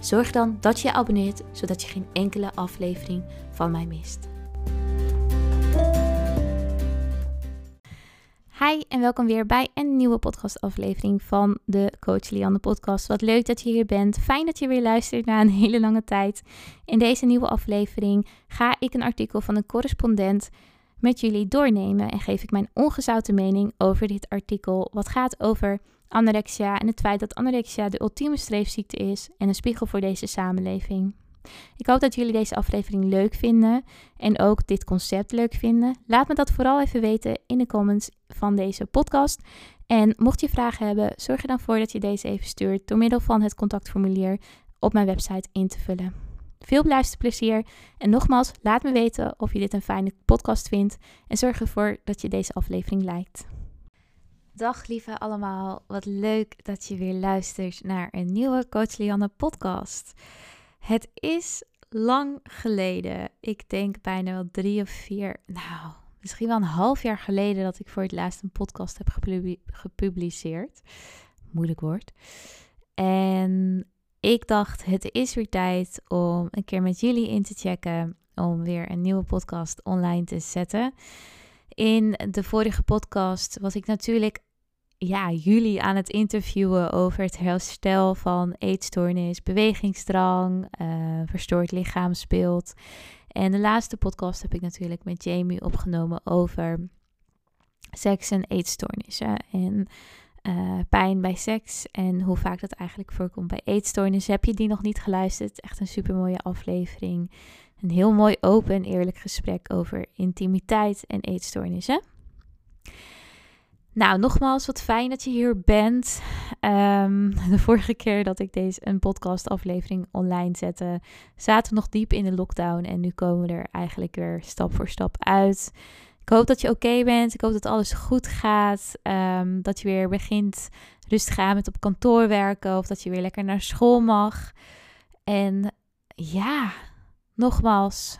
Zorg dan dat je je abonneert, zodat je geen enkele aflevering van mij mist. Hi en welkom weer bij een nieuwe podcastaflevering van de Coach Lianne podcast. Wat leuk dat je hier bent. Fijn dat je weer luistert na een hele lange tijd. In deze nieuwe aflevering ga ik een artikel van een correspondent met jullie doornemen en geef ik mijn ongezouten mening over dit artikel. Wat gaat over anorexia en het feit dat anorexia de ultieme streefziekte is en een spiegel voor deze samenleving. Ik hoop dat jullie deze aflevering leuk vinden en ook dit concept leuk vinden. Laat me dat vooral even weten in de comments van deze podcast. En mocht je vragen hebben, zorg er dan voor dat je deze even stuurt door middel van het contactformulier op mijn website in te vullen. Veel luisterplezier en nogmaals, laat me weten of je dit een fijne podcast vindt en zorg ervoor dat je deze aflevering lijkt. Dag lieve allemaal, wat leuk dat je weer luistert naar een nieuwe Coach Lianne podcast. Het is lang geleden, ik denk bijna wel drie of vier, nou misschien wel een half jaar geleden dat ik voor het laatst een podcast heb gepubliceerd. Moeilijk woord. En ik dacht, het is weer tijd om een keer met jullie in te checken om weer een nieuwe podcast online te zetten. In de vorige podcast was ik natuurlijk ja, jullie aan het interviewen over het herstel van eetstoornis, bewegingsdrang, uh, verstoord lichaamsbeeld. En de laatste podcast heb ik natuurlijk met Jamie opgenomen over seks en eetstoornissen. En uh, pijn bij seks en hoe vaak dat eigenlijk voorkomt bij eetstoornissen. Heb je die nog niet geluisterd? Echt een super mooie aflevering. Een heel mooi open en eerlijk gesprek over intimiteit en eetstoornissen. Nou, nogmaals, wat fijn dat je hier bent. Ehm, de vorige keer dat ik deze een podcastaflevering online zette, zaten we nog diep in de lockdown en nu komen we er eigenlijk weer stap voor stap uit. Ik hoop dat je oké bent. Ik hoop dat alles goed gaat. Ehm, dat je weer begint rustig aan met op kantoor werken of dat je weer lekker naar school mag. En ja, nogmaals,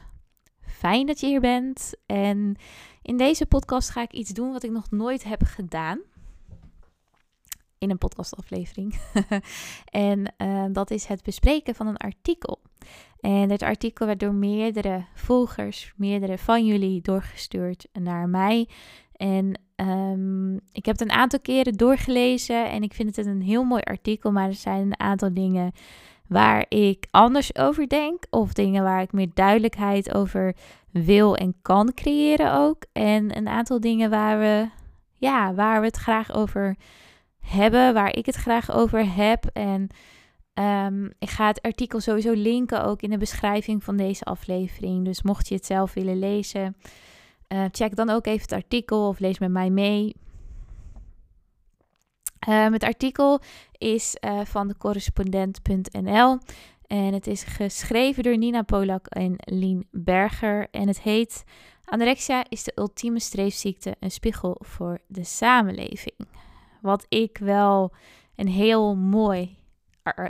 fijn dat je hier bent. En in deze podcast ga ik iets doen wat ik nog nooit heb gedaan. In een podcastaflevering. en uh, dat is het bespreken van een artikel. En dit artikel werd door meerdere volgers, meerdere van jullie doorgestuurd naar mij. En um, ik heb het een aantal keren doorgelezen en ik vind het een heel mooi artikel, maar er zijn een aantal dingen waar ik anders over denk of dingen waar ik meer duidelijkheid over wil en kan creëren ook. En een aantal dingen waar we, ja, waar we het graag over hebben, waar ik het graag over heb. En um, ik ga het artikel sowieso linken ook in de beschrijving van deze aflevering. Dus mocht je het zelf willen lezen, uh, check dan ook even het artikel of lees met mij mee. Um, het artikel is uh, van de correspondent.nl en het is geschreven door Nina Polak en Lien Berger. En het heet Anorexia is de ultieme streefziekte, een spiegel voor de samenleving. Wat ik wel een heel mooi,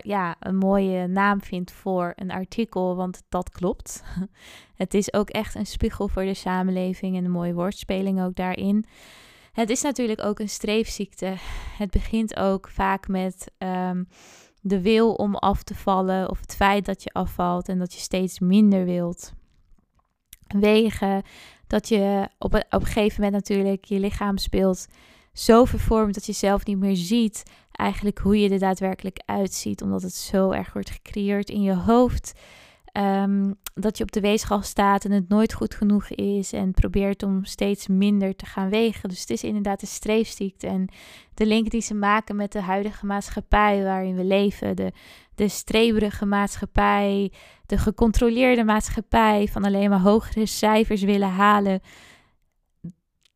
ja, een mooie naam vind voor een artikel, want dat klopt. Het is ook echt een spiegel voor de samenleving en een mooie woordspeling ook daarin. Het is natuurlijk ook een streefziekte. Het begint ook vaak met um, de wil om af te vallen of het feit dat je afvalt en dat je steeds minder wilt wegen. Dat je op een, op een gegeven moment natuurlijk je lichaamsbeeld zo vervormt dat je zelf niet meer ziet eigenlijk hoe je er daadwerkelijk uitziet, omdat het zo erg wordt gecreëerd in je hoofd. Um, dat je op de weegschaal staat en het nooit goed genoeg is en probeert om steeds minder te gaan wegen. Dus het is inderdaad een streefziekte. En de link die ze maken met de huidige maatschappij waarin we leven, de, de streberige maatschappij, de gecontroleerde maatschappij van alleen maar hogere cijfers willen halen.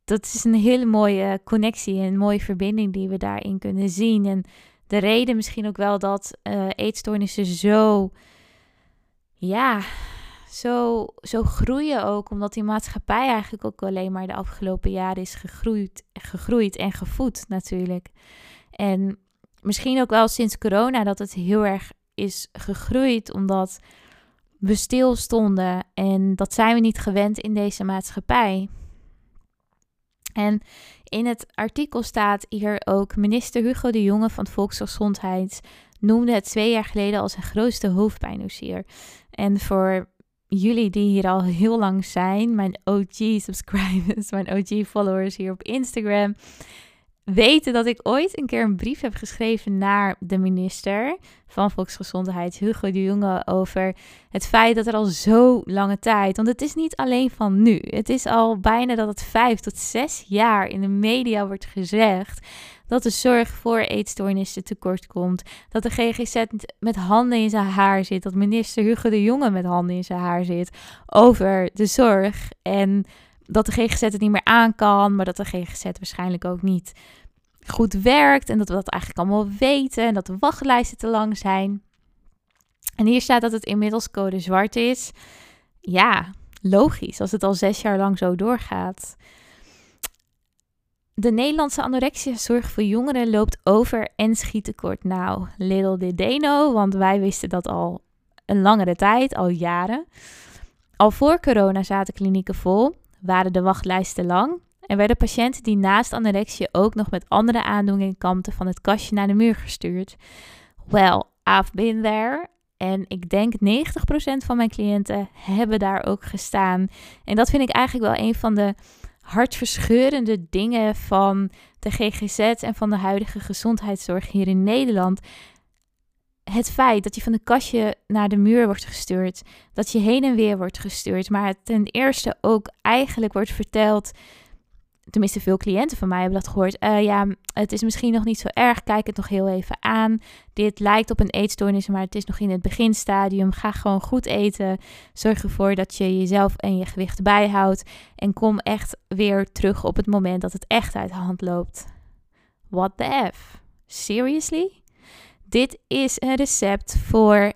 Dat is een hele mooie connectie en een mooie verbinding die we daarin kunnen zien. En de reden misschien ook wel dat uh, eetstoornissen zo ja, zo, zo groeien ook, omdat die maatschappij eigenlijk ook alleen maar de afgelopen jaren is gegroeid, gegroeid en gevoed natuurlijk. En misschien ook wel sinds corona dat het heel erg is gegroeid, omdat we stilstonden en dat zijn we niet gewend in deze maatschappij. En in het artikel staat hier ook minister Hugo de Jonge van Volksgezondheid noemde het twee jaar geleden als zijn grootste hoofdpijndossier. En voor jullie die hier al heel lang zijn, mijn OG-subscribers, mijn OG-followers hier op Instagram, weten dat ik ooit een keer een brief heb geschreven naar de minister van Volksgezondheid, Hugo de Jonge, over het feit dat er al zo lange tijd, want het is niet alleen van nu, het is al bijna dat het vijf tot zes jaar in de media wordt gezegd dat de zorg voor eetstoornissen tekort komt, dat de GGZ met handen in zijn haar zit, dat minister Hugo de Jonge met handen in zijn haar zit over de zorg en dat de GGZ het niet meer aan kan, maar dat de GGZ waarschijnlijk ook niet goed werkt en dat we dat eigenlijk allemaal weten en dat de wachtlijsten te lang zijn. En hier staat dat het inmiddels code zwart is. Ja, logisch als het al zes jaar lang zo doorgaat. De Nederlandse anorexia-zorg voor jongeren loopt over en schiet tekort. Nou, little did they know, want wij wisten dat al een langere tijd, al jaren. Al voor corona zaten klinieken vol, waren de wachtlijsten lang en werden patiënten die naast anorexia ook nog met andere aandoeningen kampten van het kastje naar de muur gestuurd. Well, I've been there. En ik denk 90% van mijn cliënten hebben daar ook gestaan. En dat vind ik eigenlijk wel een van de hartverscheurende dingen van de GGZ en van de huidige gezondheidszorg hier in Nederland. Het feit dat je van de kastje naar de muur wordt gestuurd, dat je heen en weer wordt gestuurd, maar ten eerste ook eigenlijk wordt verteld tenminste veel cliënten van mij hebben dat gehoord. Uh, ja, het is misschien nog niet zo erg. Kijk het nog heel even aan. Dit lijkt op een eetstoornis, maar het is nog in het beginstadium. Ga gewoon goed eten. Zorg ervoor dat je jezelf en je gewicht bijhoudt. En kom echt weer terug op het moment dat het echt uit de hand loopt. What the F? Seriously? Dit is een recept voor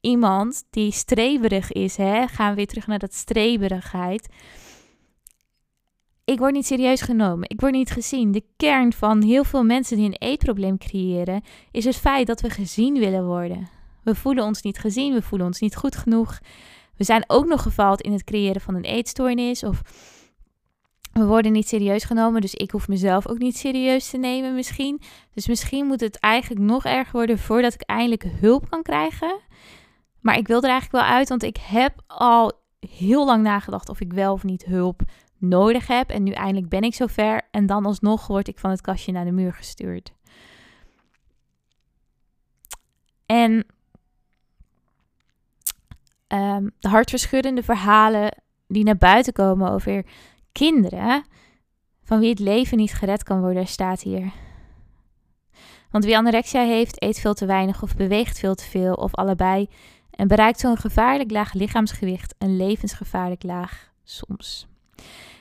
iemand die streberig is. Hè? Gaan we weer terug naar dat streberigheid ik word niet serieus genomen. Ik word niet gezien. De kern van heel veel mensen die een eetprobleem creëren, is het feit dat we gezien willen worden. We voelen ons niet gezien, we voelen ons niet goed genoeg. We zijn ook nog gefaald in het creëren van een eetstoornis of we worden niet serieus genomen, dus ik hoef mezelf ook niet serieus te nemen misschien. Dus misschien moet het eigenlijk nog erger worden voordat ik eindelijk hulp kan krijgen. Maar ik wil er eigenlijk wel uit, want ik heb al heel lang nagedacht of ik wel of niet hulp nodig heb. En nu eindelijk ben ik zover. En dan alsnog word ik van het kastje naar de muur gestuurd. En um, de hartverscheurende verhalen die naar buiten komen over kinderen van wie het leven niet gered kan worden, staat hier. Want wie anorexia heeft, eet veel te weinig of beweegt veel te veel of allebei en bereikt zo'n gevaarlijk laag lichaamsgewicht een levensgevaarlijk laag soms.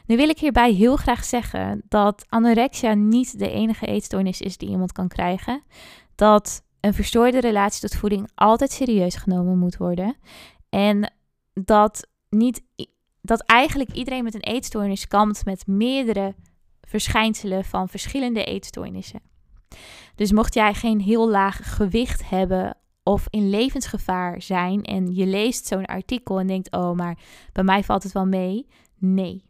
Nu wil ik hierbij heel graag zeggen dat anorexia niet de enige eetstoornis is die iemand kan krijgen. Dat een verstoorde relatie tot voeding altijd serieus genomen moet worden. En dat, niet, dat eigenlijk iedereen met een eetstoornis kampt met meerdere verschijnselen van verschillende eetstoornissen. Dus mocht jij geen heel laag gewicht hebben of in levensgevaar zijn en je leest zo'n artikel en denkt: oh, maar bij mij valt het wel mee. Nee,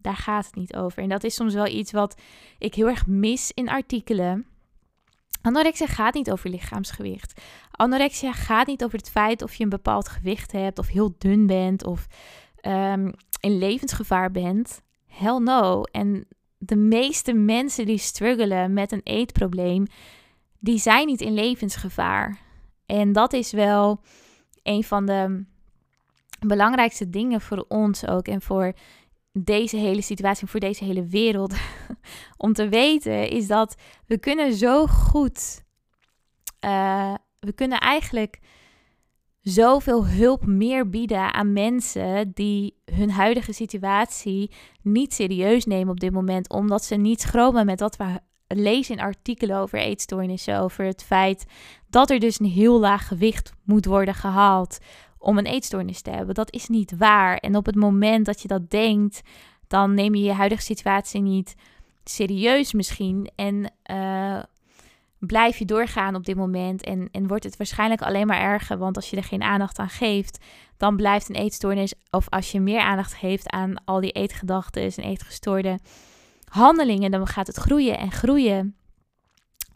daar gaat het niet over. En dat is soms wel iets wat ik heel erg mis in artikelen. Anorexia gaat niet over lichaamsgewicht. Anorexia gaat niet over het feit of je een bepaald gewicht hebt, of heel dun bent, of um, in levensgevaar bent. Hell no. En de meeste mensen die struggelen met een eetprobleem, die zijn niet in levensgevaar. En dat is wel een van de belangrijkste dingen voor ons ook en voor deze hele situatie, voor deze hele wereld, om te weten, is dat we kunnen zo goed, uh, we kunnen eigenlijk zoveel hulp meer bieden aan mensen die hun huidige situatie niet serieus nemen op dit moment, omdat ze niet schromen met wat we lezen in artikelen over eetstoornissen, over het feit dat er dus een heel laag gewicht moet worden gehaald om een eetstoornis te hebben. Dat is niet waar. En op het moment dat je dat denkt, dan neem je je huidige situatie niet serieus misschien. En uh, blijf je doorgaan op dit moment. En, en wordt het waarschijnlijk alleen maar erger. Want als je er geen aandacht aan geeft, dan blijft een eetstoornis. Of als je meer aandacht geeft aan al die eetgedachten en eetgestoorde handelingen, dan gaat het groeien en groeien.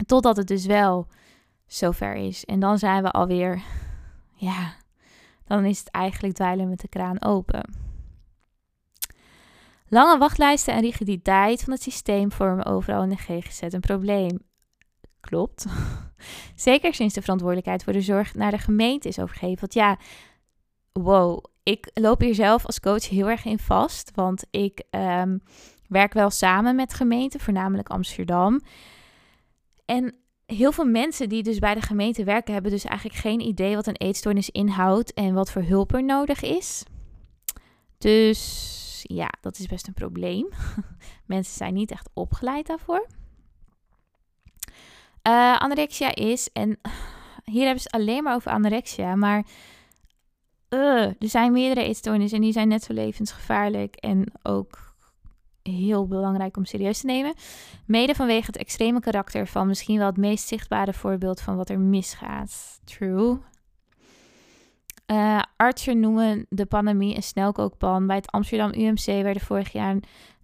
Totdat het dus wel zover is. En dan zijn we alweer, ja, dan is het eigenlijk dweilen met de kraan open. Lange wachtlijsten en rigiditeit van het systeem vormen overal in de GGZ een probleem. Klopt. Zeker sinds de verantwoordelijkheid voor de zorg naar de gemeente is overgegeven. Want ja, wow, ik loop hier zelf als coach heel erg in vast. Want ik ehm, werk wel samen met gemeenten, voornamelijk Amsterdam. En heel veel mensen die dus bij de gemeente werken, hebben dus eigenlijk geen idee wat een eetstoornis inhoudt en wat voor hulp er nodig is. Dus ja, dat is best een probleem. mensen zijn niet echt opgeleid daarvoor. Uh, anorexia is, en hier hebben ze alleen maar over anorexia, maar uh, er zijn meerdere eetstoornissen en die zijn net zo levensgevaarlijk en ook heel belangrijk om serieus te nemen. Mede vanwege het extreme karakter van misschien wel het meest zichtbare voorbeeld van wat er misgaat. True. Uh, artsen noemen de pandemie een snelkookpan. Bij het Amsterdam UMC werden vorig jaar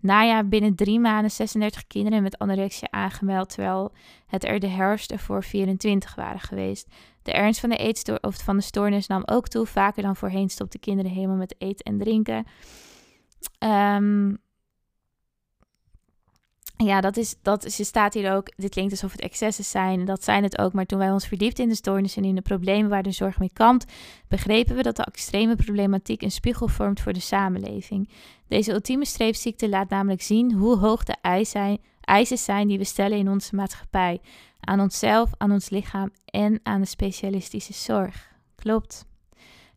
najaar binnen drie maanden 36 kinderen met anorexia aangemeld, terwijl het er de herfst ervoor 24 waren geweest. De ernst van de, eetstoor of van de stoornis nam ook toe. Vaker dan voorheen stopten kinderen helemaal met eten en drinken. Um, ja, dat is, dat je staat hier ook, dit klinkt alsof het excessen zijn, dat zijn het ook, maar toen wij ons verdiepten in de stoornissen en in de problemen waar de zorg mee kampt, begrepen we dat de extreme problematiek een spiegel vormt voor de samenleving. Deze ultieme streefziekte laat namelijk zien hoe hoog de eisen zijn die we stellen in onze maatschappij, aan onszelf, aan ons lichaam en aan de specialistische zorg. Klopt.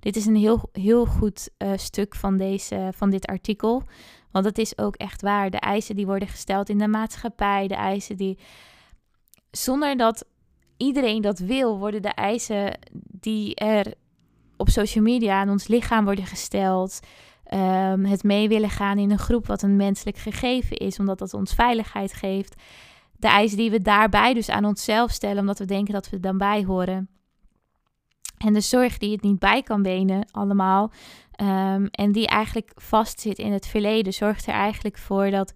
Dit is een heel, heel goed uh, stuk van, deze, van dit artikel. Want het is ook echt waar. De eisen die worden gesteld in de maatschappij, de eisen die. Zonder dat iedereen dat wil, worden de eisen die er op social media aan ons lichaam worden gesteld. Um, het mee willen gaan in een groep wat een menselijk gegeven is, omdat dat ons veiligheid geeft. De eisen die we daarbij dus aan onszelf stellen, omdat we denken dat we er dan bij horen. En de zorg die het niet bij kan benen, allemaal. Ehm, en die eigenlijk vastzit in het verleden, zorgt er eigenlijk voor dat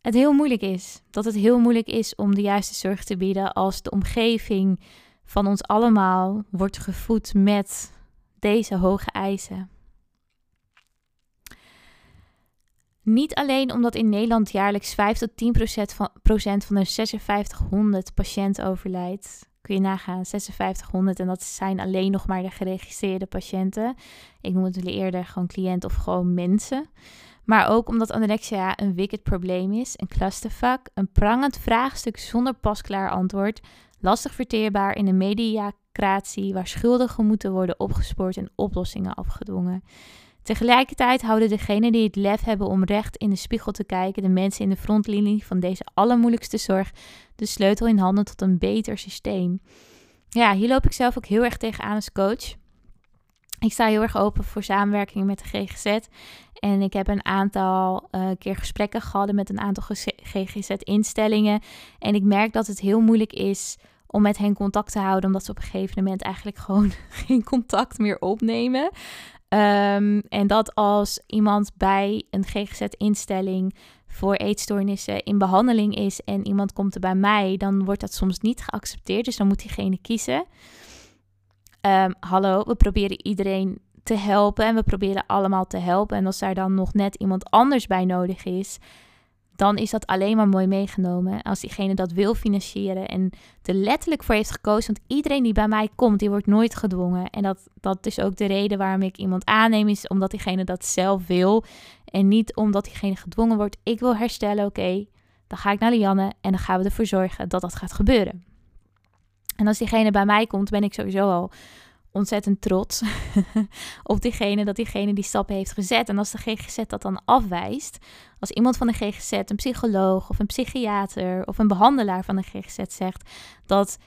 het heel moeilijk is. Dat het heel moeilijk is om de juiste zorg te bieden als de omgeving van ons allemaal wordt gevoed met deze hoge eisen. Niet alleen omdat in Nederland jaarlijks 5 tot 10 procent van, procent van de 5600 patiënten overlijdt, Kun je nagaan, 5600 en dat zijn alleen nog maar de geregistreerde patiënten. Ik noem het eerder gewoon cliënt of gewoon mensen. Maar ook omdat anorexia een wicked probleem is, een clustervak, een prangend vraagstuk zonder pasklaar antwoord, lastig verteerbaar in een mediacratie waar schuldigen moeten worden opgespoord en oplossingen afgedwongen. Tegelijkertijd houden degenen die het lef hebben om recht in de spiegel te kijken, de mensen in de frontlinie van deze allermoeilijkste zorg, de sleutel in handen tot een beter systeem. Ja, hier loop ik zelf ook heel erg tegenaan als coach. Ik sta heel erg open voor samenwerking met de GGZ. En ik heb een aantal uh, keer gesprekken gehad met een aantal GGZ-instellingen. En ik merk dat het heel moeilijk is om met hen contact te houden, omdat ze op een gegeven moment eigenlijk gewoon geen contact meer opnemen. Um, en dat als iemand bij een GGZ-instelling voor eetstoornissen in behandeling is en iemand komt er bij mij, dan wordt dat soms niet geaccepteerd. Dus dan moet diegene kiezen. Um, hallo, we proberen iedereen te helpen en we proberen allemaal te helpen. En als daar dan nog net iemand anders bij nodig is, dan is dat alleen maar mooi meegenomen. Als diegene dat wil financieren en er letterlijk voor heeft gekozen. Want iedereen die bij mij komt, die wordt nooit gedwongen. En dat, dat is ook de reden waarom ik iemand aanneem, is omdat diegene dat zelf wil. En niet omdat diegene gedwongen wordt. Ik wil herstellen, oké. dan ga ik naar Lianne en dan gaan we ervoor zorgen dat dat gaat gebeuren. En als diegene bij mij komt, ben ik sowieso al ontzettend trots op diegene dat diegene die stappen heeft gezet. En als de GGZ dat dan afwijst, als iemand van de GGZ, een psycholoog of een psychiater of een behandelaar van de GGZ zegt dat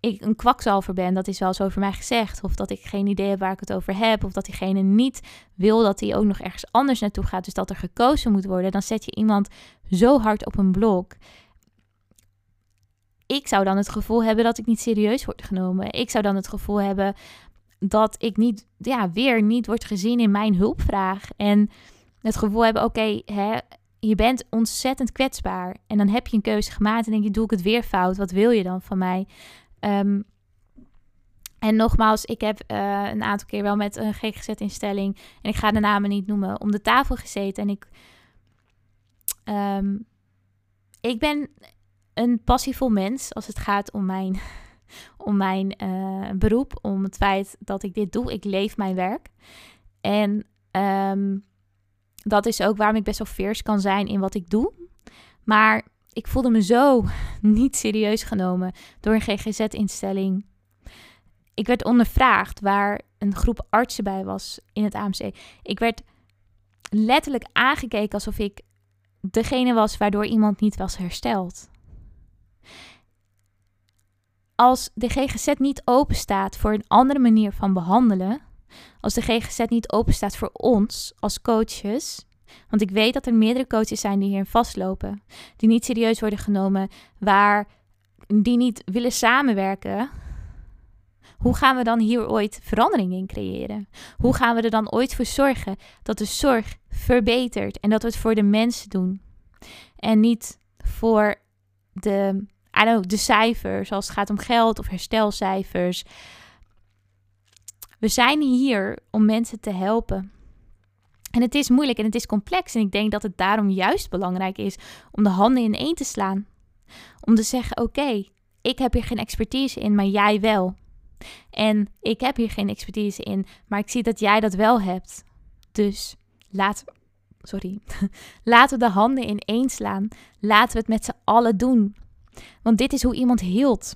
ik een kwakzalver ben, dat is wel zo over mij gezegd. Of dat ik geen idee heb waar ik het over heb. Of dat diegene niet wil dat hij ook nog ergens anders naartoe gaat. Dus dat er gekozen moet worden. Dan zet je iemand zo hard op een blok. Ik zou dan het gevoel hebben dat ik niet serieus word genomen. Ik zou dan het gevoel hebben dat ik niet, ja, weer niet word gezien in mijn hulpvraag. En het gevoel hebben, oké, hè, je bent ontzettend kwetsbaar. En dan heb je een keuze gemaakt en denk je, doe ik het weer fout? Wat wil je dan van mij? Um, en nogmaals, ik heb uh, een aantal keer wel met een GGZ-instelling, en ik ga de namen niet noemen, om de tafel gezeten. En ik, um, ik ben een passievol mens als het gaat om mijn, om mijn uh, beroep, om het feit dat ik dit doe. Ik leef mijn werk. En um, dat is ook waarom ik best wel fierce kan zijn in wat ik doe. Maar ik voelde me zo niet serieus genomen door een GGZ-instelling. Ik werd ondervraagd waar een groep artsen bij was in het AMC. Ik werd letterlijk aangekeken alsof ik degene was waardoor iemand niet was hersteld. Als de GGZ niet open staat voor een andere manier van behandelen, als de GGZ niet open staat voor ons als coaches, want ik weet dat er meerdere coaches zijn die hierin vastlopen, die niet serieus worden genomen, waar die niet willen samenwerken. Hoe gaan we dan hier ooit verandering in creëren? Hoe gaan we er dan ooit voor zorgen dat de zorg verbetert en dat we het voor de mensen doen? En niet voor de, I de cijfers, als het gaat om geld of herstelcijfers. We zijn hier om mensen te helpen. En het is moeilijk en het is complex. En ik denk dat het daarom juist belangrijk is om de handen in één te slaan. Om te zeggen: Oké, ik heb hier geen expertise in, maar jij wel. En ik heb hier geen expertise in, maar ik zie dat jij dat wel hebt. Dus laten we, sorry, laten we de handen in één slaan. Laten we het met z'n allen doen. Want dit is hoe iemand hield.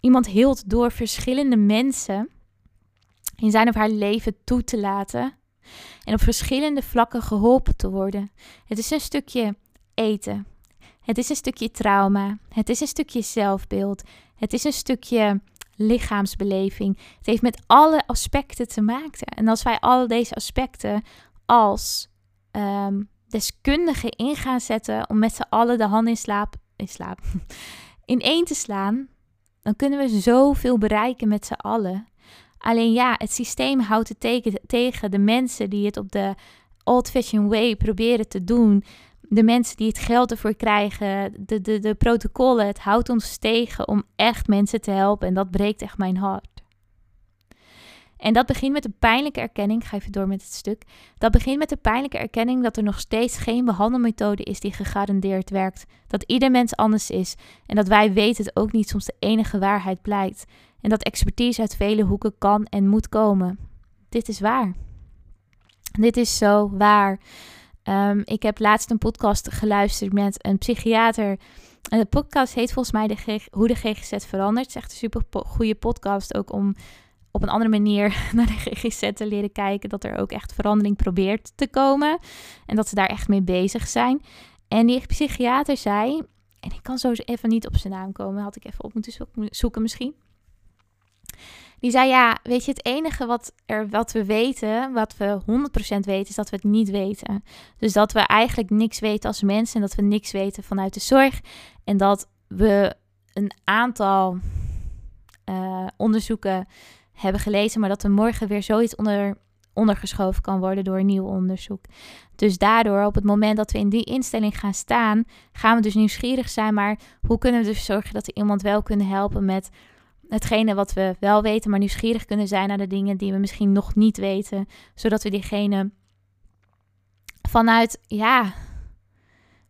Iemand hield door verschillende mensen in zijn of haar leven toe te laten en op verschillende vlakken geholpen te worden. Het is een stukje eten. Het is een stukje trauma. Het is een stukje zelfbeeld. Het is een stukje lichaamsbeleving. Het heeft met alle aspecten te maken. En als wij al deze aspecten als um, deskundigen in gaan zetten om met z'n allen de hand in slaap, in slaap, in één te slaan, dan kunnen we zoveel bereiken met z'n allen. Alleen ja, het systeem houdt het tegen, de mensen die het op de old-fashioned way proberen te doen. De mensen die het geld ervoor krijgen, de, de, de protocollen, het houdt ons tegen om echt mensen te helpen. En dat breekt echt mijn hart. En dat begint met de pijnlijke erkenning. Ik ga even door met het stuk. Dat begint met de pijnlijke erkenning dat er nog steeds geen behandelmethode is die gegarandeerd werkt. Dat ieder mens anders is. En dat wij weten het ook niet soms de enige waarheid blijkt. En dat expertise uit vele hoeken kan en moet komen. Dit is waar. Dit is zo waar. Um, ik heb laatst een podcast geluisterd met een psychiater. En de podcast heet volgens mij de Hoe de GGZ verandert. Het is echt een super goede podcast ook om op een andere manier naar de GGZ te leren kijken. Dat er ook echt verandering probeert te komen. En dat ze daar echt mee bezig zijn. En die psychiater zei, en ik kan zo even niet op zijn naam komen, had ik even op moeten zoeken misschien. Die zei ja, weet je, het enige wat, er, wat we weten, wat we 100% weten, is dat we het niet weten. Dus dat we eigenlijk niks weten als mensen en dat we niks weten vanuit de zorg. En dat we een aantal uh, onderzoeken hebben gelezen, maar dat er morgen weer zoiets onder, ondergeschoven kan worden door nieuw onderzoek. Dus daardoor, op het moment dat we in die instelling gaan staan, gaan we dus nieuwsgierig zijn, maar hoe kunnen we dus zorgen dat we iemand wel kunnen helpen met hetgene wat we wel weten, maar nieuwsgierig kunnen zijn naar de dingen die we misschien nog niet weten, zodat we diegene vanuit, ja,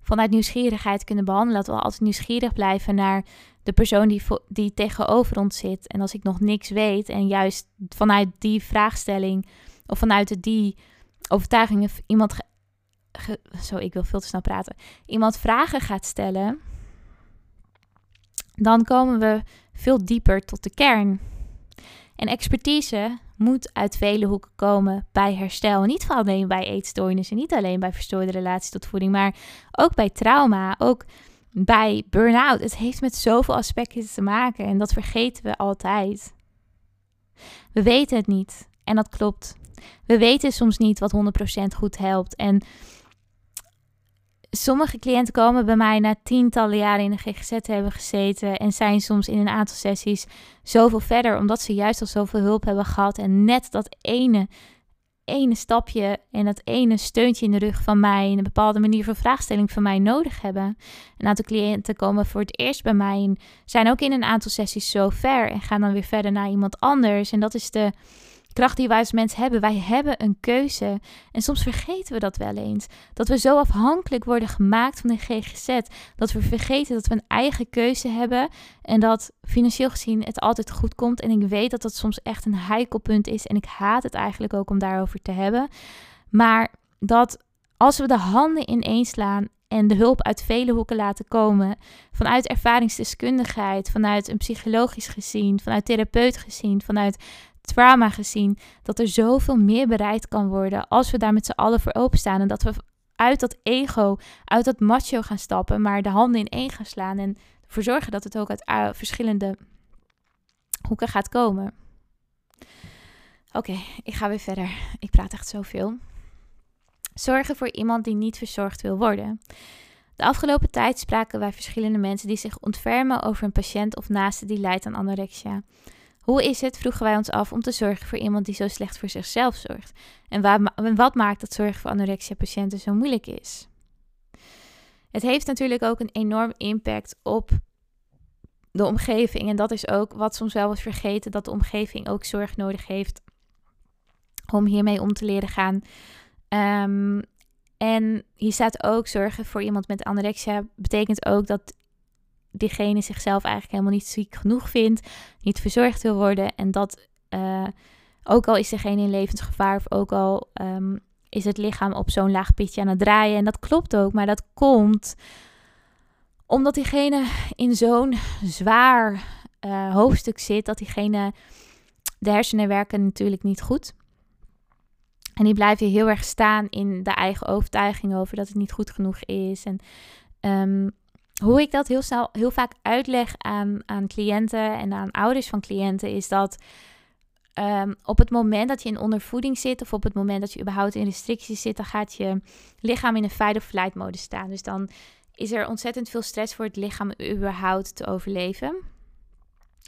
vanuit nieuwsgierigheid kunnen behandelen. Dat we altijd nieuwsgierig blijven naar de persoon die, die tegenover ons zit. En als ik nog niks weet en juist vanuit die vraagstelling of vanuit die overtuiging iemand, zo ik wil veel te snel praten, iemand vragen gaat stellen, dan komen we veel dieper tot de kern. En expertise moet uit vele hoeken komen bij herstel. Niet alleen bij eetstoornissen, niet alleen bij verstoorde relatie tot voeding, maar ook bij trauma. Ook bij burn-out. Het heeft met zoveel aspecten te maken en dat vergeten we altijd. We weten het niet en dat klopt. We weten soms niet wat 100% goed helpt. En sommige cliënten komen bij mij na tientallen jaren in de GGZ hebben gezeten en zijn soms in een aantal sessies zoveel verder, omdat ze juist al zoveel hulp hebben gehad en net dat ene, ene stapje en dat ene steuntje in de rug van mij, en een bepaalde manier van vraagstelling van mij nodig hebben. Een aantal cliënten komen voor het eerst bij mij en zijn ook in een aantal sessies zo ver en gaan dan weer verder naar iemand anders. En dat is de kracht die wij als mens hebben. Wij hebben een keuze. En soms vergeten we dat wel eens. Dat we zo afhankelijk worden gemaakt van de GGZ. Dat we vergeten dat we een eigen keuze hebben. En dat financieel gezien het altijd goed komt. En ik weet dat dat soms echt een heikel punt is. En ik haat het eigenlijk ook om daarover te hebben. Maar dat als we de handen ineens slaan en de hulp uit vele hoeken laten komen. Vanuit ervaringsdeskundigheid, vanuit een psychologisch gezien, vanuit therapeut gezien, vanuit trauma gezien. Dat er zoveel meer bereid kan worden als we daar met z'n allen voor openstaan. En dat we uit dat ego, uit dat macho gaan stappen, maar de handen in één gaan slaan. En ervoor zorgen dat het ook uit verschillende hoeken gaat komen. Oké, ik ga weer verder. Ik praat echt zoveel. Zorgen voor iemand die niet verzorgd wil worden. De afgelopen tijd spraken wij verschillende mensen die zich ontfermen over een patiënt of naaste die lijdt aan anorexia. Hoe is het, vroegen wij ons af, om te zorgen voor iemand die zo slecht voor zichzelf zorgt? En wat maakt dat zorgen voor anorexia-patiënten zo moeilijk is? Het heeft natuurlijk ook een enorm impact op de omgeving. En dat is ook wat soms wel wordt vergeten: dat de omgeving ook zorg nodig heeft om hiermee om te leren gaan. Um, en hier staat ook zorgen voor iemand met anorexia. Betekent ook dat diegene zichzelf eigenlijk helemaal niet ziek genoeg vindt, niet verzorgd wil worden. En dat uh, ook al is degene in levensgevaar of ook al um, is het lichaam op zo'n laag pitje aan het draaien. En dat klopt ook, maar dat komt omdat diegene in zo'n zwaar uh, hoofdstuk zit, dat diegene, de hersenen werken natuurlijk niet goed. En die blijven heel erg staan in de eigen overtuiging over dat het niet goed genoeg is. En um, hoe ik dat heel, snel, heel vaak uitleg aan, aan cliënten en aan ouders van cliënten, is dat um, op het moment dat je in ondervoeding zit, of op het moment dat je überhaupt in restricties zit, dan gaat je lichaam in een fight of flight mode staan. Dus dan is er ontzettend veel stress voor het lichaam überhaupt te overleven.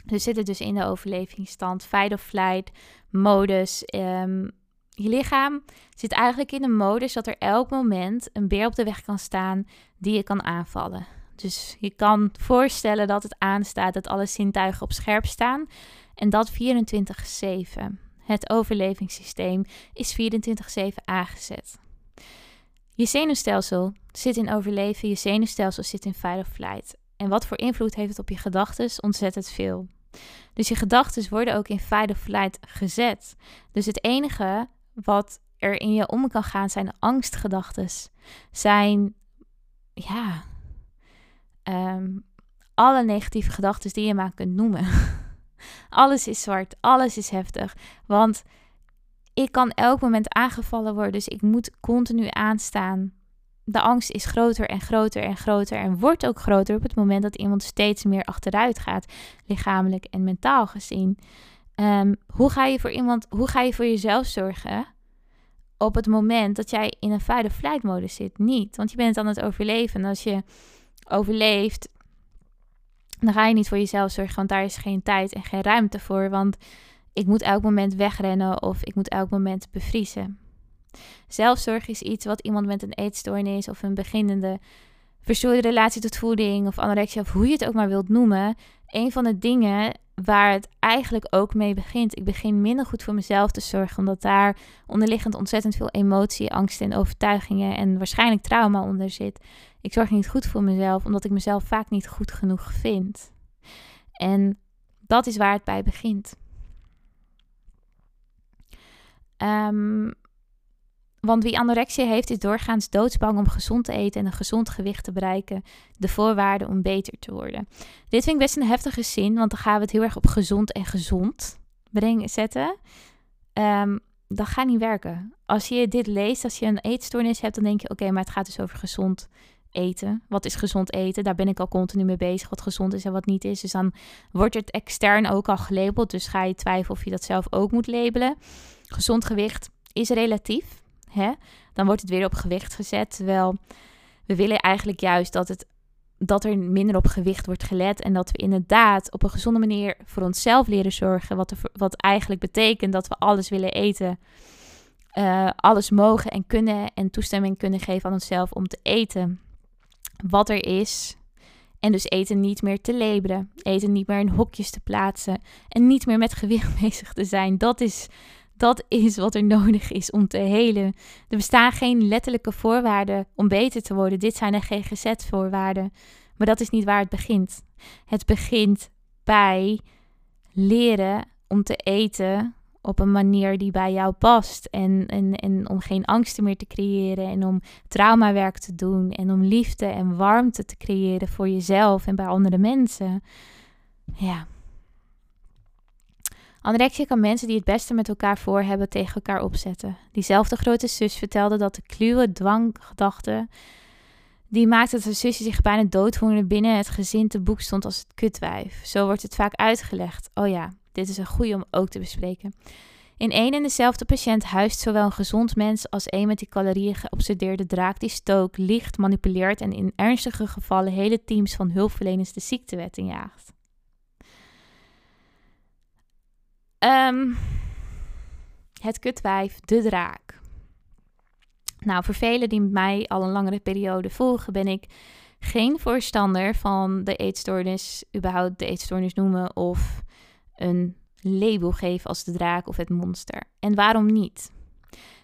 Dus zitten dus in de overlevingsstand, fight of flight modus. Um, je lichaam zit eigenlijk in een modus dat er elk moment een beer op de weg kan staan die je kan aanvallen. Dus je kan voorstellen dat het aanstaat, dat alle zintuigen op scherp staan. En dat 24-7. Het overlevingssysteem is 24-7 aangezet. Je zenuwstelsel zit in overleven, je zenuwstelsel zit in fight of flight. En wat voor invloed heeft het op je gedachten? Ontzettend veel. Dus je gedachten worden ook in fight of flight gezet. Dus het enige wat er in je om kan gaan zijn angstgedachten. Zijn, ja, um, alle negatieve gedachten die je maar kunt noemen. alles is zwart, alles is heftig. Want ik kan elk moment aangevallen worden, dus ik moet continu aanstaan. De angst is groter en groter en groter en wordt ook groter op het moment dat iemand steeds meer achteruit gaat, lichamelijk en mentaal gezien. Um, hoe, ga je voor iemand, hoe ga je voor jezelf zorgen op het moment dat jij in een fight flight modus zit? Niet, want je bent aan het overleven. En als je overleeft, dan ga je niet voor jezelf zorgen, want daar is geen tijd en geen ruimte voor. Want ik moet elk moment wegrennen of ik moet elk moment bevriezen. Zelfzorg is iets wat iemand met een eetstoornis of een beginnende verstoorde relatie tot voeding of anorexia of hoe je het ook maar wilt noemen, een van de dingen waar het eigenlijk ook mee begint. Ik begin minder goed voor mezelf te zorgen, omdat daar onderliggend ontzettend veel emotie, angst en overtuigingen en waarschijnlijk trauma onder zit. Ik zorg niet goed voor mezelf, omdat ik mezelf vaak niet goed genoeg vind. En dat is waar het bij begint. Um, want wie anorexia heeft, is doorgaans doodsbang om gezond te eten en een gezond gewicht te bereiken. De voorwaarden om beter te worden. Dit vind ik best een heftige zin, want dan gaan we het heel erg op gezond en gezond brengen, zetten. Um, dat gaat niet werken. Als je dit leest, als je een eetstoornis hebt, dan denk je: oké, maar het gaat dus over gezond eten. Wat is gezond eten? Daar ben ik al continu mee bezig. Wat gezond is en wat niet is. Dus dan wordt het extern ook al gelabeld. Dus ga je twijfelen of je dat zelf ook moet labelen. Gezond gewicht is relatief. Hè? Dan wordt het weer op gewicht gezet. Terwijl we willen eigenlijk juist dat, het, dat er minder op gewicht wordt gelet. En dat we inderdaad op een gezonde manier voor onszelf leren zorgen. Wat, wat eigenlijk betekent dat we alles willen eten. Uh, alles mogen en kunnen en toestemming kunnen geven aan onszelf om te eten wat er is. En dus eten niet meer te labelen. Eten niet meer in hokjes te plaatsen. En niet meer met gewicht bezig te zijn. Dat is, dat is wat er nodig is om te helen. Er bestaan geen letterlijke voorwaarden om beter te worden. Dit zijn de GGZ-voorwaarden. Maar dat is niet waar het begint. Het begint bij leren om te eten op een manier die bij jou past. En, en, en om geen angsten meer te creëren en om traumawerk te doen en om liefde en warmte te creëren voor jezelf en bij andere mensen. Ja. Anorexia kan mensen die het beste met elkaar voor hebben tegen elkaar opzetten. Diezelfde grote zus vertelde dat de kluwe dwanggedachte die maakte dat de zusje zich bijna doodhongerde binnen het gezin te boek stond als het kutwijf. Zo wordt het vaak uitgelegd. Oh ja, dit is een goede om ook te bespreken. In één en dezelfde patiënt huist zowel een gezond mens als een met die calorieën geobsedeerde draak die stook, liegt, manipuleert en in ernstige gevallen hele teams van hulpverleners de ziektewet injaagt. Um, het kutwijf, de draak. Nou, voor velen die mij al een langere periode volgen, ben ik geen voorstander van de eetstoornis, überhaupt de eetstoornis noemen of een label geven als de draak of het monster. En waarom niet?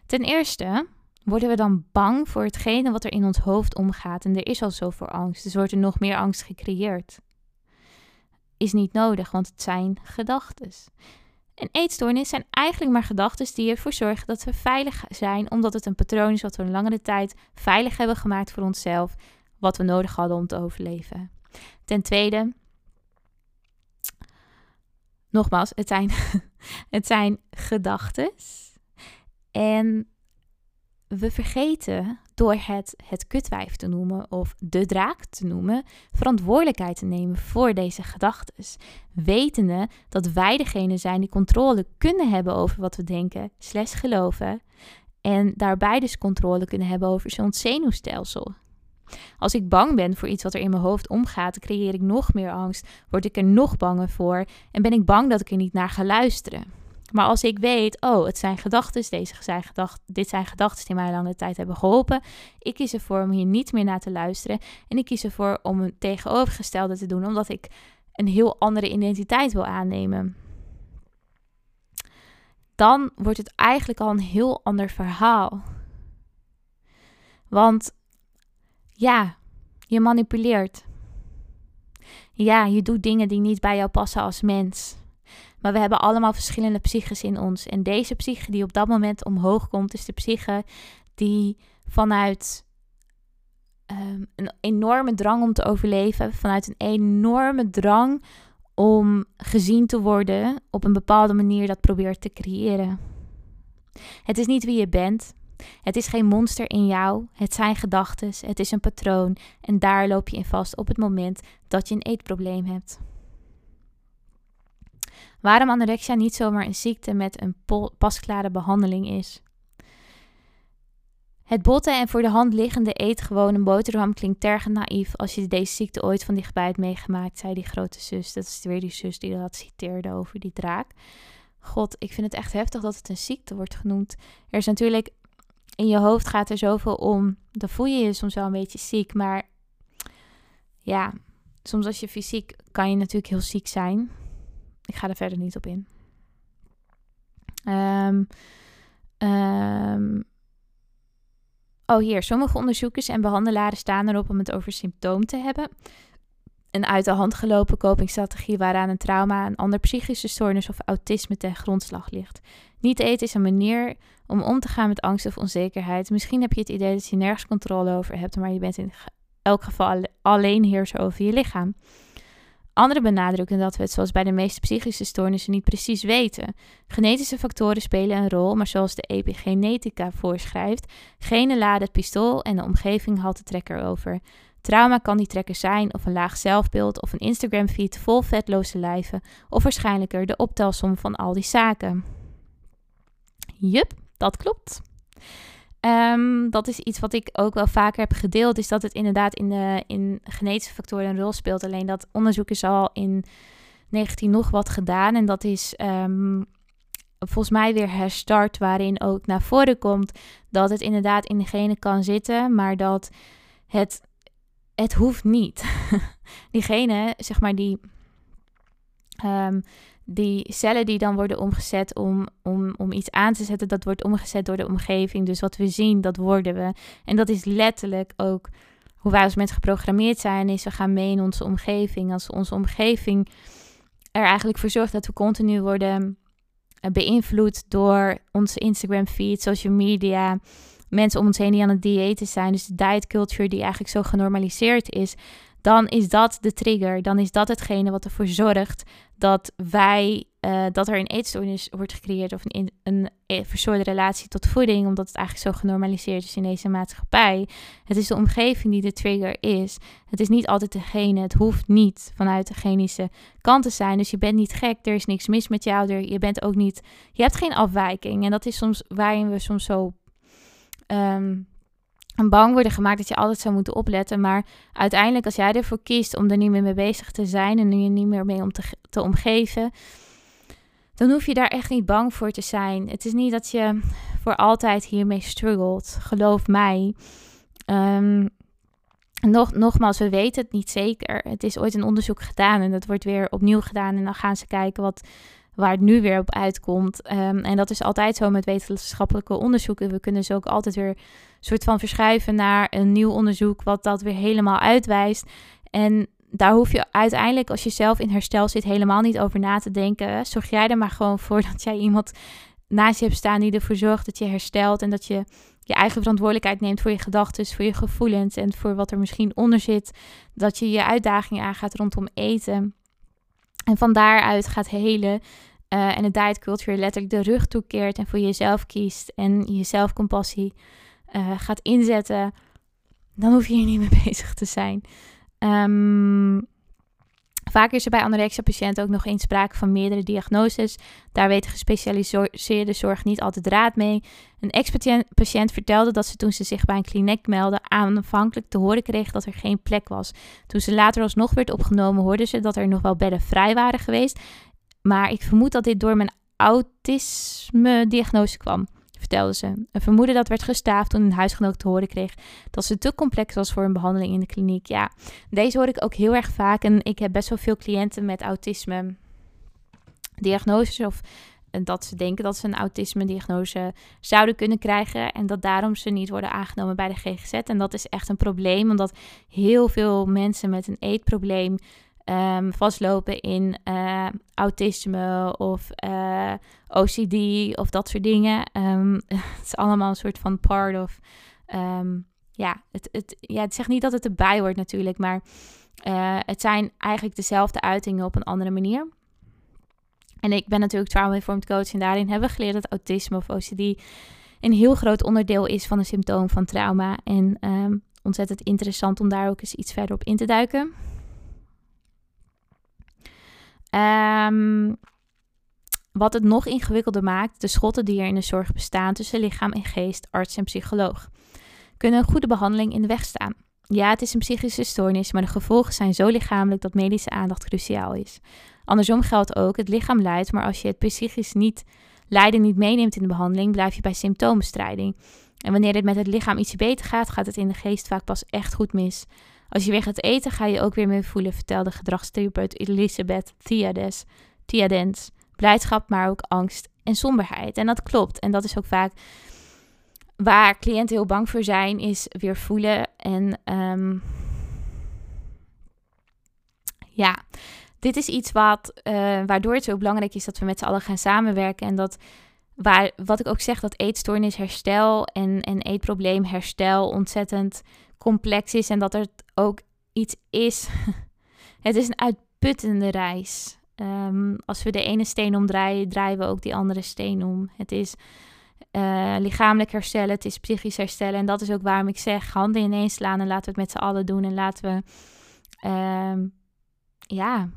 Ten eerste worden we dan bang voor hetgene wat er in ons hoofd omgaat. En er is al zoveel angst, dus wordt er nog meer angst gecreëerd. Is niet nodig, want het zijn gedachten. En eetstoornis zijn eigenlijk maar gedachten die ervoor zorgen dat we veilig zijn, omdat het een patroon is wat we een langere tijd veilig hebben gemaakt voor onszelf, wat we nodig hadden om te overleven. Ten tweede, nogmaals, het zijn, het zijn gedachten. En we vergeten door het het kutwijf te noemen of de draak te noemen, verantwoordelijkheid te nemen voor deze gedachten. Wetende dat wij degene zijn die controle kunnen hebben over wat we denken, slechts geloven. En daarbij dus controle kunnen hebben over ons zenuwstelsel. Als ik bang ben voor iets wat er in mijn hoofd omgaat, creëer ik nog meer angst, word ik er nog banger voor en ben ik bang dat ik er niet naar ga luisteren. Maar als ik weet, oh, het zijn gedachten, deze zijn dit zijn gedachten die mij lange tijd hebben geholpen. Ik kies ervoor om hier niet meer naar te luisteren. En ik kies ervoor om een tegenovergestelde te doen, omdat ik een heel andere identiteit wil aannemen. Dan wordt het eigenlijk al een heel ander verhaal. Want ja, je manipuleert. Ja, je doet dingen die niet bij jou passen als mens. Maar we hebben allemaal verschillende psyches in ons. En deze psyche die op dat moment omhoog komt, is de psyche die vanuit um, een enorme drang om te overleven, vanuit een enorme drang om gezien te worden, op een bepaalde manier dat probeert te creëren. Het is niet wie je bent. Het is geen monster in jou, het zijn gedachten, het is een patroon en daar loop je in vast op het moment dat je een eetprobleem hebt. Waarom anorexia niet zomaar een ziekte met een pasklare behandeling is. Het botte en voor de hand liggende eet een boterham klinkt tergend naïef als je deze ziekte ooit van dichtbij hebt meegemaakt, zei die grote zus. Dat is weer die zus die dat citeerde over die draak. God, ik vind het echt heftig dat het een ziekte wordt genoemd. Er is natuurlijk in je hoofd gaat er zoveel om. Dan voel je je soms wel een beetje ziek. Maar ja, soms als je fysiek kan je natuurlijk heel ziek zijn. Ik ga er verder niet op in. Um, um, oh, hier. Sommige onderzoekers en behandelaren staan erop om het over symptoom te hebben. Een uit de hand gelopen copingstrategie waaraan een trauma, een ander psychische stoornis of autisme ten grondslag ligt. Niet eten is een manier om om te gaan met angst of onzekerheid. Misschien heb je het idee dat je nergens controle over hebt, maar je bent in elk geval alleen heerser over je lichaam. Anderen benadrukken dat we het, zoals bij de meeste psychische stoornissen, niet precies weten. Genetische factoren spelen een rol, maar zoals de epigenetica voorschrijft, genen laden het pistool en de omgeving haalt de trekker over. Trauma kan die trekker zijn, of een laag zelfbeeld, of een Instagram-feed vol vetloze lijven, of waarschijnlijker de optelsom van al die zaken. Jup, dat klopt. Ehm, dat is iets wat ik ook wel vaker heb gedeeld, is dat het inderdaad in, de, in genetische factoren een rol speelt. Alleen dat onderzoek is al in 19 nog wat gedaan en dat is ehm, volgens mij weer herstart, waarin ook naar voren komt dat het inderdaad in de genen kan zitten, maar dat het, het hoeft niet. Diegene, zeg maar, die... Um, die cellen die dan worden omgezet om, om, om iets aan te zetten, dat wordt omgezet door de omgeving. Dus wat we zien, dat worden we. En dat is letterlijk ook hoe wij als mensen geprogrammeerd zijn, is we gaan mee in onze omgeving. Als onze omgeving er eigenlijk voor zorgt dat we continu worden eh, beïnvloed door onze Instagram feed, social media, mensen om ons heen die aan het diëten zijn. Dus de diet culture die eigenlijk zo genormaliseerd is dan is dat de trigger. Dan is dat hetgene wat ervoor zorgt dat wij, uh, dat er een eetstoornis wordt gecreëerd of een, een, verstoorde relatie tot voeding, omdat het eigenlijk zo genormaliseerd is in deze maatschappij. Het is de omgeving die de trigger is. Het is niet altijd degene, het hoeft niet vanuit de genische kant te zijn. Dus je bent niet gek, er is niks mis met jou, je bent ook niet, je hebt geen afwijking. En dat is soms waarin we soms zo um, bang worden gemaakt dat je altijd zou moeten opletten. Maar uiteindelijk, als jij ervoor kiest om er niet meer mee bezig te zijn en je niet meer mee om te, te omgeven, dan hoef je daar echt niet bang voor te zijn. Het is niet dat je voor altijd hiermee struggelt. Geloof mij. Um, nog, nogmaals, we weten het niet zeker. Het is ooit een onderzoek gedaan en dat wordt weer opnieuw gedaan. En dan gaan ze kijken wat, waar het nu weer op uitkomt. Ehm, en dat is altijd zo met wetenschappelijke onderzoeken. We kunnen ze ook altijd weer soort van verschuiven naar een nieuw onderzoek, wat dat weer helemaal uitwijst. En daar hoef je uiteindelijk, als je zelf in herstel zit, helemaal niet over na te denken. Zorg jij er maar gewoon voor dat jij iemand naast je hebt staan die ervoor zorgt dat je herstelt en dat je je eigen verantwoordelijkheid neemt voor je gedachten, voor je gevoelens en voor wat er misschien onder zit. Dat je je uitdagingen aangaat rondom eten. En van daaruit gaat helen. Uh, en de diet culture letterlijk de rug toekeert en voor jezelf kiest en jezelf compassie uh, gaat inzetten, dan hoef je hier niet mee bezig te zijn. Um, Vaak is er bij anorexia-patiënten ook nog eens sprake van meerdere diagnoses. Daar weet gespecialiseerde zorg niet altijd raad mee. Een ex-patiënt vertelde dat ze toen ze zich bij een kliniek meldde aanvankelijk te horen kreeg dat er geen plek was. Toen ze later alsnog werd opgenomen hoorde ze dat er nog wel bedden vrij waren geweest. Maar ik vermoed dat dit door mijn autisme-diagnose kwam vertelde ze. Een vermoeden dat werd gestaafd toen een huisgenoot te horen kreeg dat ze te complex was voor een behandeling in de kliniek. Ja, deze hoor ik ook heel erg vaak en ik heb best wel veel cliënten met autisme diagnoses of dat ze denken dat ze een autisme-diagnose zouden kunnen krijgen en dat daarom ze niet worden aangenomen bij de GGZ. En dat is echt een probleem, omdat heel veel mensen met een eetprobleem um, vastlopen in uh, autisme of eh, OCD of dat soort dingen. Um, het is allemaal een soort van part of. Um, ja, het, het, ja, het zegt niet dat het erbij hoort natuurlijk, maar uh, het zijn eigenlijk dezelfde uitingen op een andere manier. En ik ben natuurlijk trauma-informed coach en daarin hebben we geleerd dat autisme of OCD een heel groot onderdeel is van een symptoom van trauma. En ontzettend interessant om daar ook eens iets verder op in te duiken. Um, wat het nog ingewikkelder maakt, de schotten die er in de zorg bestaan tussen lichaam en geest, arts en psycholoog, kunnen een goede behandeling in de weg staan. Ja, het is een psychische stoornis, maar de gevolgen zijn zo lichamelijk dat medische aandacht cruciaal is. Andersom geldt ook, het lichaam lijdt, maar als je het psychisch niet lijden niet meeneemt in de behandeling, blijf je bij symptoombestrijding. En wanneer het met het lichaam iets beter gaat, gaat het in de geest vaak pas echt goed mis. Als je weer gaat eten, ga je ook weer mee voelen, vertelde gedragstherapeut Elisabeth Thiades. Thiadens. Blijdschap, maar ook angst en somberheid. En dat klopt. En dat is ook vaak waar cliënten heel bang voor zijn, is weer voelen. En um, ja, dit is iets wat, uh, waardoor het zo belangrijk is dat we met z'n allen gaan samenwerken. En dat, waar, wat ik ook zeg, dat eetstoornis herstel en, en eetprobleem herstel ontzettend complex is en dat het ook iets is. het is een uitputtende reis. Ehm, als we de ene steen omdraaien, draaien we ook die andere steen om. Het is uh, lichamelijk herstellen, het is psychisch herstellen. En dat is ook waarom ik zeg: handen ineens slaan en laten we het met z'n allen doen. En laten we, ehm, ja,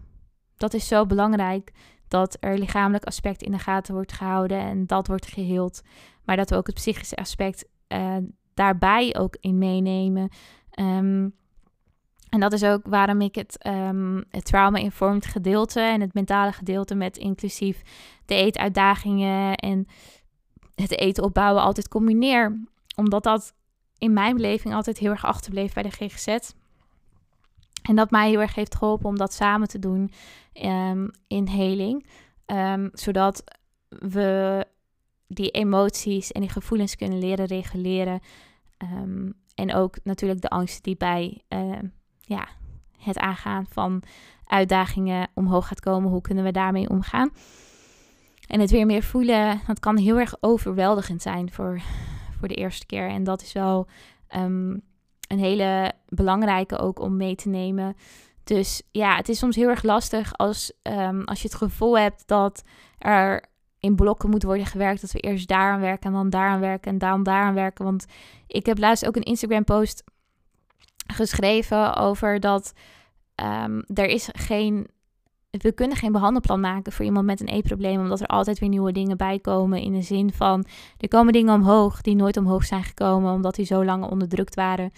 dat is zo belangrijk dat er lichamelijk aspect in de gaten wordt gehouden en dat wordt geheeld. Maar dat we ook het psychische aspect uh, daarbij ook in meenemen. Um, en dat is ook waarom ik het, um, het trauma-informed gedeelte en het mentale gedeelte met inclusief de eetuitdagingen en het eten opbouwen altijd combineer. Omdat dat in mijn beleving altijd heel erg achterbleef bij de GGZ. En dat mij heel erg heeft geholpen om dat samen te doen um, in heling. Zodat we die emoties en die gevoelens kunnen leren reguleren. Um, en ook natuurlijk de angsten die bij uh, ja, het aangaan van uitdagingen omhoog gaat komen. Hoe kunnen we daarmee omgaan? En het weer meer voelen, dat kan heel erg overweldigend zijn voor, voor de eerste keer. En dat is wel um, een hele belangrijke ook om mee te nemen. Dus ja, het is soms heel erg lastig als, um, als je het gevoel hebt dat er in blokken moet worden gewerkt. Dat we eerst daaraan werken en dan daaraan werken en dan daaraan werken. Want ik heb laatst ook een Instagram post geschreven over dat um, er is geen. We kunnen geen behandelplan maken voor iemand met een eetprobleem, omdat er altijd weer nieuwe dingen bij komen. In de zin van er komen dingen omhoog die nooit omhoog zijn gekomen, omdat die zo lang onderdrukt waren.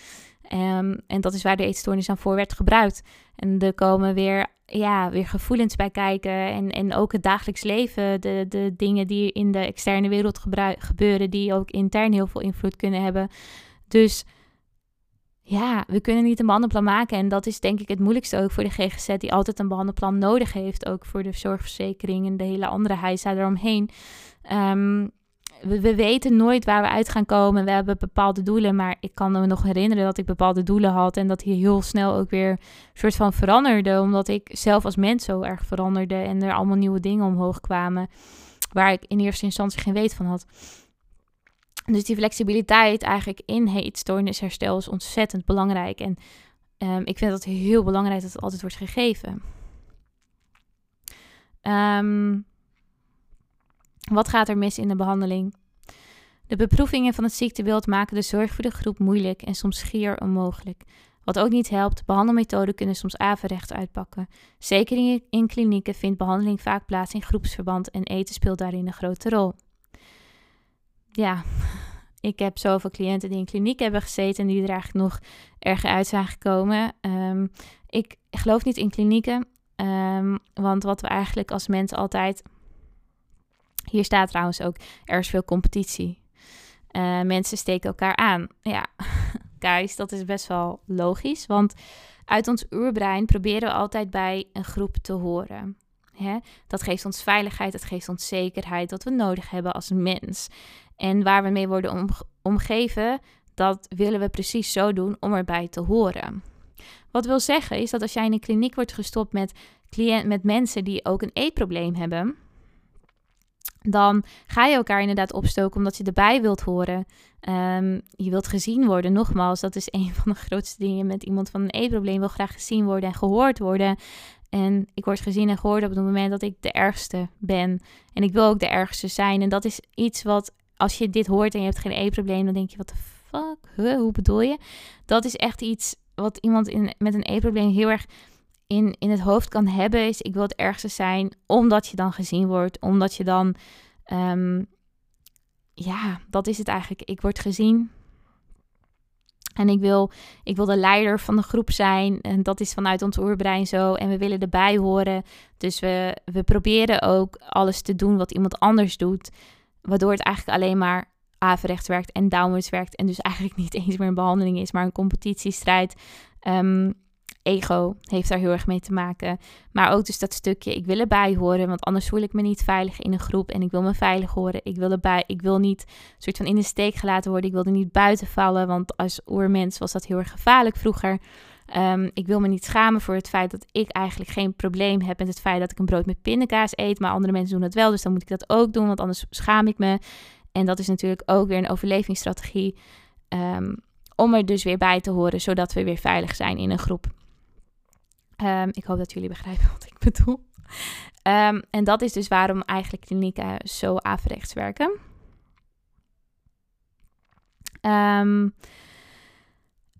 Um, en dat is waar de eetstoornis aan voor werd gebruikt. En er komen weer, ja, weer gevoelens bij kijken. En, en ook het dagelijks leven. De, de dingen die in de externe wereld gebeuren, die ook intern heel veel invloed kunnen hebben. Dus ja, we kunnen niet een behandelplan maken. En dat is denk ik het moeilijkste ook voor de GGZ, die altijd een behandelplan nodig heeft. Ook voor de zorgverzekering en de hele andere heisa eromheen. Um, we, we, weten nooit waar we uit gaan komen. We hebben bepaalde doelen, maar ik kan me nog herinneren dat ik bepaalde doelen had. En dat die heel snel ook weer soort van veranderde. Omdat ik zelf als mens zo erg veranderde en er allemaal nieuwe dingen omhoog kwamen. Waar ik in eerste instantie geen weet van had. Dus die flexibiliteit eigenlijk in heetstoornisherstel is ontzettend belangrijk. En um, ik vind het heel belangrijk dat het altijd wordt gegeven. Um, wat gaat er mis in de behandeling? De beproevingen van het ziektebeeld maken de zorg voor de groep moeilijk en soms schier onmogelijk. Wat ook niet helpt, behandelmethoden kunnen soms averechts uitpakken. Zeker in, in klinieken vindt behandeling vaak plaats in groepsverband en eten speelt daarin een grote rol ja, ik heb zoveel cliënten die in kliniek hebben gezeten en die er eigenlijk nog erger uit zijn gekomen. Um, ik geloof niet in klinieken, um, want wat we eigenlijk als mensen altijd. Hier staat trouwens ook: er is veel competitie. Uh, mensen steken elkaar aan. Ja, guys, dat is best wel logisch, want uit ons oerbrein proberen we altijd bij een groep te horen. Hè? Dat geeft ons veiligheid, dat geeft ons zekerheid, wat we nodig hebben als mens. En waar we mee worden omgeven, dat willen we precies zo doen om erbij te horen. Wat wil zeggen is dat als jij in een kliniek wordt gestopt met, cliënt, met mensen die ook een eetprobleem hebben, dan ga je elkaar inderdaad opstoken omdat je erbij wilt horen. Um, je wilt gezien worden. Nogmaals, dat is een van de grootste dingen met iemand van een eetprobleem. Wil graag gezien worden en gehoord worden. En ik word gezien en gehoord op het moment dat ik de ergste ben. En ik wil ook de ergste zijn. En dat is iets wat als je dit hoort en je hebt geen eetprobleem, dan denk je, wat de fuck? hoe bedoel je? Dat is echt iets wat iemand in, met een eetprobleem heel erg in, in het hoofd kan hebben. Is ik wil het ergste zijn, omdat je dan gezien wordt. Omdat je dan, ehm, ja, dat is het eigenlijk. Ik word gezien. En ik wil, ik wil de leider van de groep zijn. En dat is vanuit ons oerbrein zo. En we willen erbij horen. Dus we, we proberen ook alles te doen wat iemand anders doet. Waardoor het eigenlijk alleen maar averechts werkt en downwards werkt. En dus eigenlijk niet eens meer een behandeling is, maar een competitiestrijd. Um, ego heeft daar heel erg mee te maken. Maar ook dus dat stukje, ik wil erbij horen, want anders voel ik me niet veilig in een groep. En ik wil me veilig horen. Ik wil erbij, ik wil niet soort van in de steek gelaten worden. Ik wil er niet buiten vallen, want als oermens was dat heel erg gevaarlijk vroeger. Um, ik wil me niet schamen voor het feit dat ik eigenlijk geen probleem heb met het feit dat ik een brood met pindakaas eet. Maar andere mensen doen dat wel, dus dan moet ik dat ook doen, want anders schaam ik me. En dat is natuurlijk ook weer een overlevingsstrategie um, om er dus weer bij te horen, zodat we weer veilig zijn in een groep. Ehm, ik hoop dat jullie begrijpen wat ik bedoel. Ehm, en dat is dus waarom eigenlijk klinieken zo averechts werken. Um,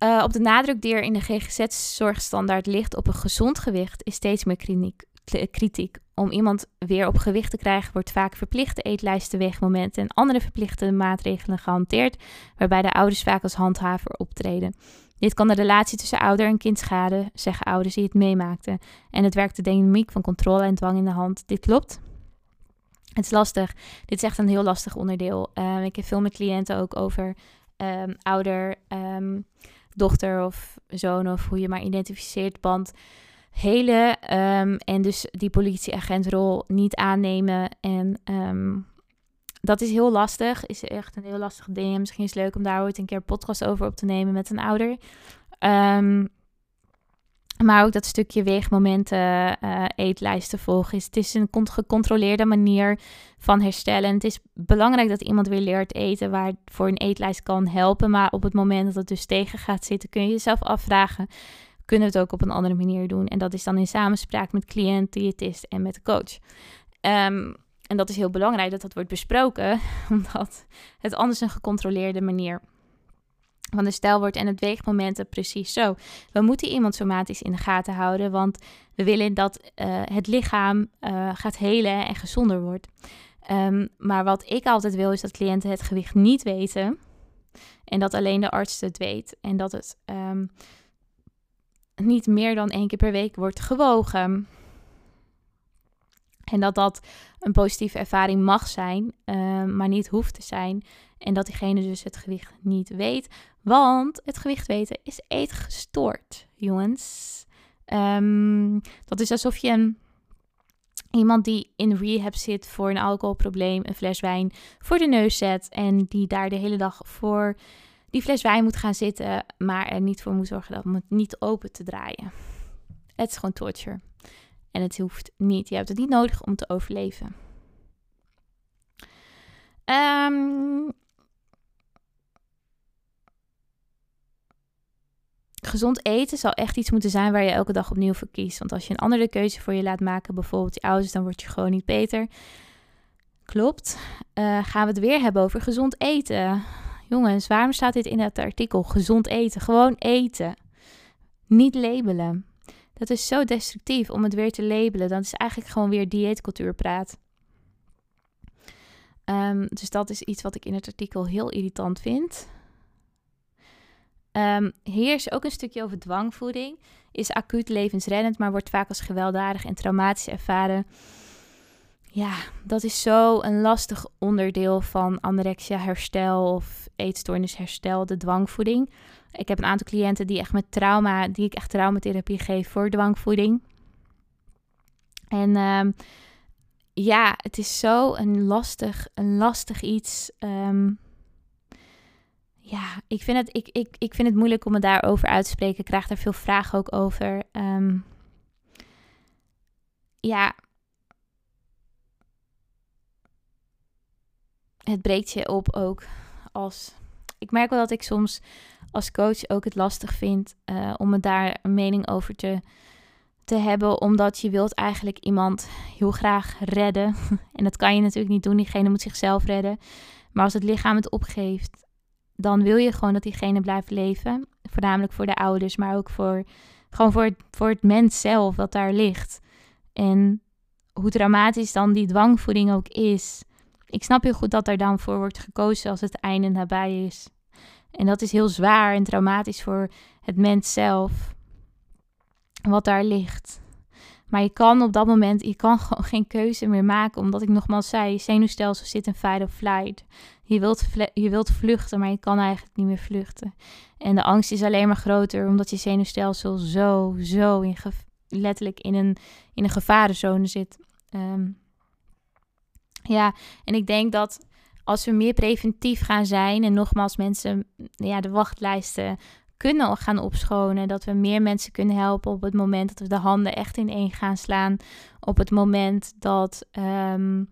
uh, op de nadruk die er in de GGZ-zorgstandaard ligt op een gezond gewicht is steeds meer kliniek, kritiek. Om iemand weer op gewicht te krijgen wordt vaak verplichte eetlijsten, weegmomenten en andere verplichte maatregelen gehanteerd, waarbij de ouders vaak als handhaver optreden. Dit kan de relatie tussen ouder en kind schaden, zeggen ouders die het meemaakten. En het werkt de dynamiek van controle en dwang in de hand. Dit klopt. Het is lastig. Dit is echt een heel lastig onderdeel. Uh, ik heb veel met cliënten ook over um, ouder, um, dochter of zoon of hoe je maar identificeert, band hele um, en dus die politieagentrol niet aannemen. En dat is heel lastig, is echt een heel lastig ding. Misschien is het leuk om daar ooit een keer een podcast over op te nemen met een ouder. Um, maar ook dat stukje weegmomenten, uh, eetlijsten volgen. Is, het is een gecontroleerde manier van herstellen. het is belangrijk dat iemand weer leert eten waarvoor een eetlijst kan helpen. Maar op het moment dat het dus tegen gaat zitten, kun je jezelf afvragen: kunnen we het ook op een andere manier doen? En dat is dan in samenspraak met cliënt, diëtist en met de coach. Um, en dat is heel belangrijk dat dat wordt besproken, omdat het anders een gecontroleerde manier van de stijl wordt en het weegmomenten precies zo. We moeten iemand somatisch in de gaten houden, want we willen dat uh, het lichaam uh, gaat helen en gezonder wordt. Um, maar wat ik altijd wil, is dat cliënten het gewicht niet weten en dat alleen de arts het weet en dat het um, niet meer dan één keer per week wordt gewogen. En dat dat een positieve ervaring mag zijn, uh, maar niet hoeft te zijn. En dat diegene dus het gewicht niet weet. Want het gewicht weten is eetgestoord, jongens. Um, dat is alsof je een, iemand die in rehab zit voor een alcoholprobleem een fles wijn voor de neus zet. En die daar de hele dag voor die fles wijn moet gaan zitten, maar er niet voor moet zorgen dat het niet open te draaien. Het is gewoon torture. En het hoeft niet. Je hebt het niet nodig om te overleven. Um, gezond eten zal echt iets moeten zijn waar je elke dag opnieuw voor kiest. Want als je een andere keuze voor je laat maken, bijvoorbeeld je ouders, dan word je gewoon niet beter. Klopt. Uh, gaan we het weer hebben over gezond eten. Jongens, waarom staat dit in het artikel? Gezond eten. Gewoon eten. Niet labelen. Dat is zo destructief om het weer te labelen. Dat is eigenlijk gewoon weer dieetcultuurpraat. Um, dus dat is iets wat ik in het artikel heel irritant vind. Um, hier is ook een stukje over dwangvoeding. Is acuut levensreddend, maar wordt vaak als gewelddadig en traumatisch ervaren. Ja, dat is zo een lastig onderdeel van anorexia herstel of eetstoornis herstel, de dwangvoeding. Ik heb een aantal cliënten die echt met trauma, die ik echt traumatherapie geef voor dwangvoeding. En um, ja, het is zo een lastig, een lastig iets. Um, ja, ik vind, het, ik, ik, ik vind het moeilijk om me daarover uit te spreken. Ik krijg daar veel vragen ook over. Um, ja. Het breekt je op ook als. Ik merk wel dat ik soms als coach ook het lastig vind uh, om me daar een mening over te, te hebben. Omdat je wilt eigenlijk iemand heel graag redden. en dat kan je natuurlijk niet doen. Diegene moet zichzelf redden. Maar als het lichaam het opgeeft, dan wil je gewoon dat diegene blijft leven. Voornamelijk voor de ouders, maar ook voor, gewoon voor, het, voor het mens zelf dat daar ligt. En hoe dramatisch dan die dwangvoeding ook is. Ik snap heel goed dat er dan voor wordt gekozen als het einde nabij is. En dat is heel zwaar en traumatisch voor het mens zelf. Wat daar ligt. Maar je kan op dat moment, je kan gewoon geen keuze meer maken. Omdat ik nogmaals zei, zenuwstelsel zit in fight or flight. Je wilt, je wilt vluchten, maar je kan eigenlijk niet meer vluchten. En de angst is alleen maar groter, omdat je zenuwstelsel zo, zo in letterlijk in een, in een gevarenzone zit. Um, ja, en ik denk dat als we meer preventief gaan zijn en nogmaals mensen ja, de wachtlijsten kunnen gaan opschonen. Dat we meer mensen kunnen helpen op het moment dat we de handen echt in één gaan slaan. Op het moment dat, um,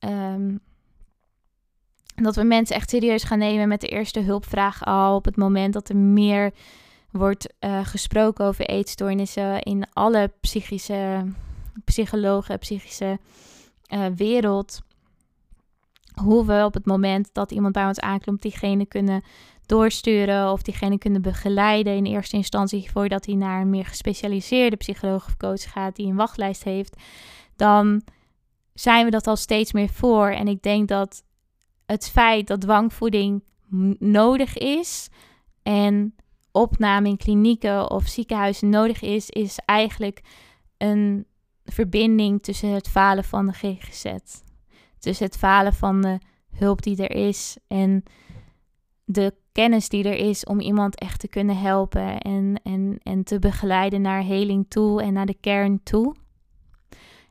um, dat we mensen echt serieus gaan nemen met de eerste hulpvraag al. Op het moment dat er meer wordt uh, gesproken over eetstoornissen in alle psychische, psychologen, psychische uh, wereld. Hoe we op het moment dat iemand bij ons aankomt, diegene kunnen doorsturen of diegene kunnen begeleiden in eerste instantie voordat hij naar een meer gespecialiseerde psycholoog of coach gaat die een wachtlijst heeft, dan zijn we dat al steeds meer voor. En ik denk dat het feit dat dwangvoeding nodig is en opname in klinieken of ziekenhuizen nodig is, is eigenlijk een verbinding tussen het falen van de GGZ. Tussen het falen van de hulp die er is en de kennis die er is om iemand echt te kunnen helpen en, en, en te begeleiden naar heling toe en naar de kern toe.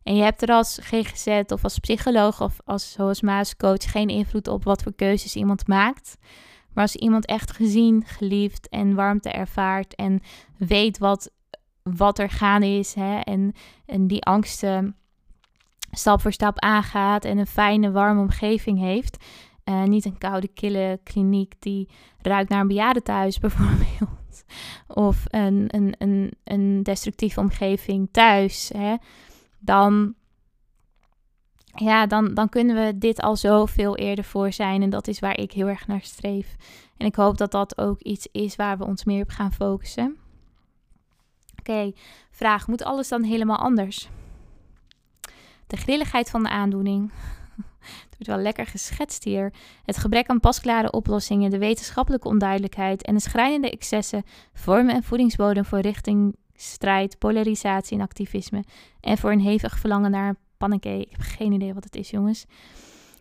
En je hebt er als GGZ of als psycholoog of als zoals Maascoach geen invloed op wat voor keuzes iemand maakt. Maar als iemand echt gezien, geliefd en warmte ervaart en weet wat, wat er gaande is hè, en, en die angsten stap voor stap aangaat en een fijne, warme omgeving heeft. Uh, niet een koude, kille kliniek die ruikt naar een bejaardentehuis bijvoorbeeld. Of een, een, een, een destructieve omgeving thuis. Hè dan, ja, dan, dan kunnen we dit al zoveel eerder voor zijn. En dat is waar ik heel erg naar streef. En ik hoop dat dat ook iets is waar we ons meer op gaan focussen. Oké, vraag: moet alles dan helemaal anders? De grilligheid van de aandoening. Het wordt wel lekker geschetst hier. Het gebrek aan pasklare oplossingen, de wetenschappelijke onduidelijkheid en de schrijnende excessen vormen een voedingsbodem voor richting strijd, polarisatie en activisme. En voor een hevig verlangen naar een panneke. Ik heb geen idee wat het is, jongens.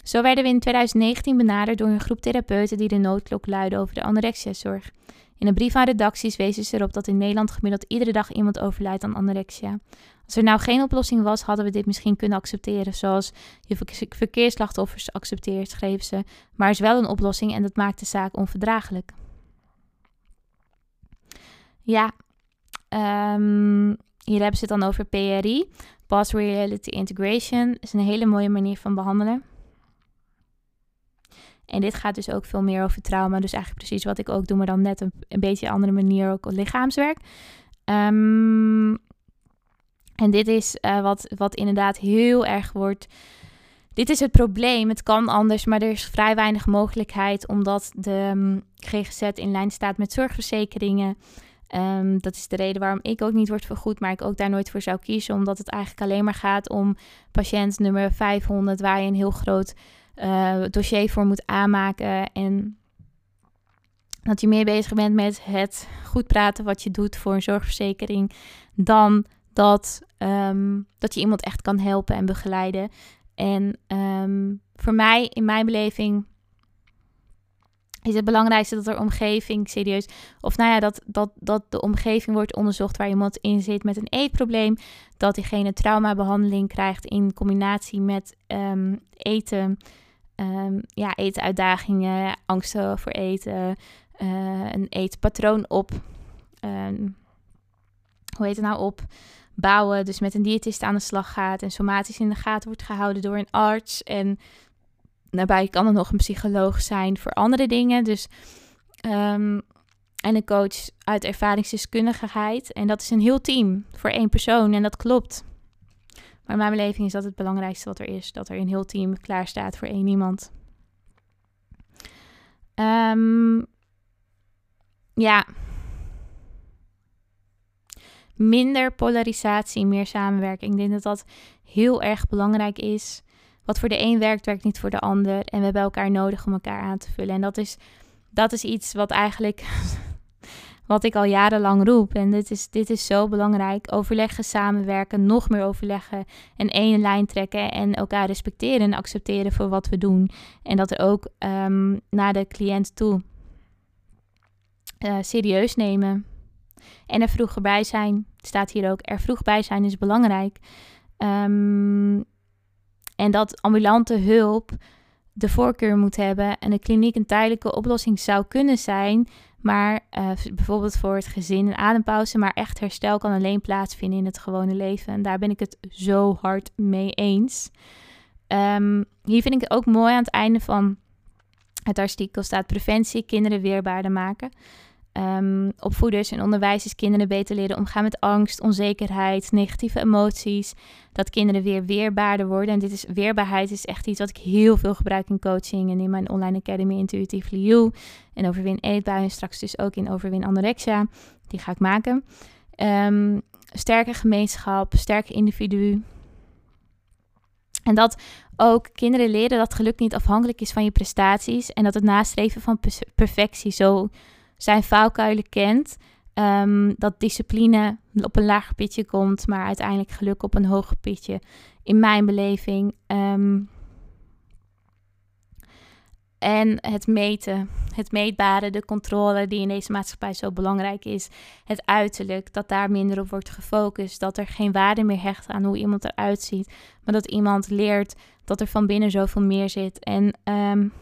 Zo werden we in 2019 benaderd door een groep therapeuten die de noodklok luiden over de anorexia-zorg. In een brief aan redacties wezen ze erop dat in Nederland gemiddeld iedere dag iemand overlijdt aan anorexia. Als er nou geen oplossing was, hadden we dit misschien kunnen accepteren, zoals je verkeersslachtoffers accepteert, schreven ze. Maar er is wel een oplossing en dat maakt de zaak onverdraaglijk. Ja, Um, hier hebben ze het dan over PRI, Past Reality Integration. Is een hele mooie manier van behandelen. En dit gaat dus ook veel meer over trauma. Dus eigenlijk precies wat ik ook doe, maar dan net een, een beetje andere manier ook lichaamswerk. Um, en dit is uh, wat, wat inderdaad heel erg wordt. Dit is het probleem. Het kan anders, maar er is vrij weinig mogelijkheid omdat de um, mm, GGZ in lijn staat met zorgverzekeringen. Um, dat is de reden waarom ik ook niet word vergoed, maar ik ook daar nooit voor zou kiezen, omdat het eigenlijk alleen maar gaat om patiënt nummer 500, waar je een heel groot uh, dossier voor moet aanmaken. En dat je meer bezig bent met het goed praten wat je doet voor een zorgverzekering, dan dat, um, dat je iemand echt kan helpen en begeleiden. En um, voor mij, in mijn beleving, is het belangrijkste dat er omgeving serieus, of nou ja, dat, dat, dat de omgeving wordt onderzocht waar iemand in zit met een eetprobleem, dat diegene traumabehandeling krijgt in combinatie met um, eten, um, ja, etenuitdagingen, angsten voor eten, uh, een eetpatroon op, hoe heet het nou op, bouwen, dus met een diëtist aan de slag gaat en somatisch in de gaten wordt gehouden door een arts en Daarbij kan er nog een psycholoog zijn voor andere dingen. Dus, um, en een coach uit ervaringsdeskundigheid. En dat is een heel team voor één persoon. En dat klopt. Maar in mijn beleving is dat het belangrijkste wat er is. Dat er een heel team klaar staat voor één iemand. Um, ja. Minder polarisatie, meer samenwerking. Ik denk dat dat heel erg belangrijk is. Wat voor de een werkt, werkt niet voor de ander. En we hebben elkaar nodig om elkaar aan te vullen. En dat is, dat is iets wat eigenlijk. wat ik al jarenlang roep. En dit is, dit is zo belangrijk. Overleggen, samenwerken, nog meer overleggen. En één lijn trekken. En elkaar respecteren en accepteren voor wat we doen. En dat er ook um, naar de cliënt toe uh, serieus nemen. En er vroeg bij zijn. Staat hier ook. Er vroeg bij zijn is belangrijk. Um, en dat ambulante hulp de voorkeur moet hebben en de kliniek een tijdelijke oplossing zou kunnen zijn. Maar uh, bijvoorbeeld voor het gezin een adempauze, maar echt herstel kan alleen plaatsvinden in het gewone leven. En daar ben ik het zo hard mee eens. Um, hier vind ik het ook mooi aan het einde van het artikel staat preventie kinderen weerbaarder maken. Um, opvoeders en onderwijzers kinderen beter leren omgaan met angst, onzekerheid, negatieve emoties. Dat kinderen weer weerbaarder worden. En dit is weerbaarheid is echt iets wat ik heel veel gebruik in coaching en in mijn online academy Intuitively You. En Overwin Eetbuien en straks dus ook in Overwin Anorexia. Die ga ik maken. Um, sterke gemeenschap, sterke individu. En dat ook kinderen leren dat geluk niet afhankelijk is van je prestaties en dat het nastreven van perfectie zo zijn faalkuilen kent. Um, dat discipline op een lager pitje komt, maar uiteindelijk geluk op een hoger pitje. In mijn beleving. Um, en het meten, het meetbare, de controle die in deze maatschappij zo belangrijk is. Het uiterlijk, dat daar minder op wordt gefocust. Dat er geen waarde meer hecht aan hoe iemand eruit ziet. Maar dat iemand leert dat er van binnen zoveel meer zit. En um,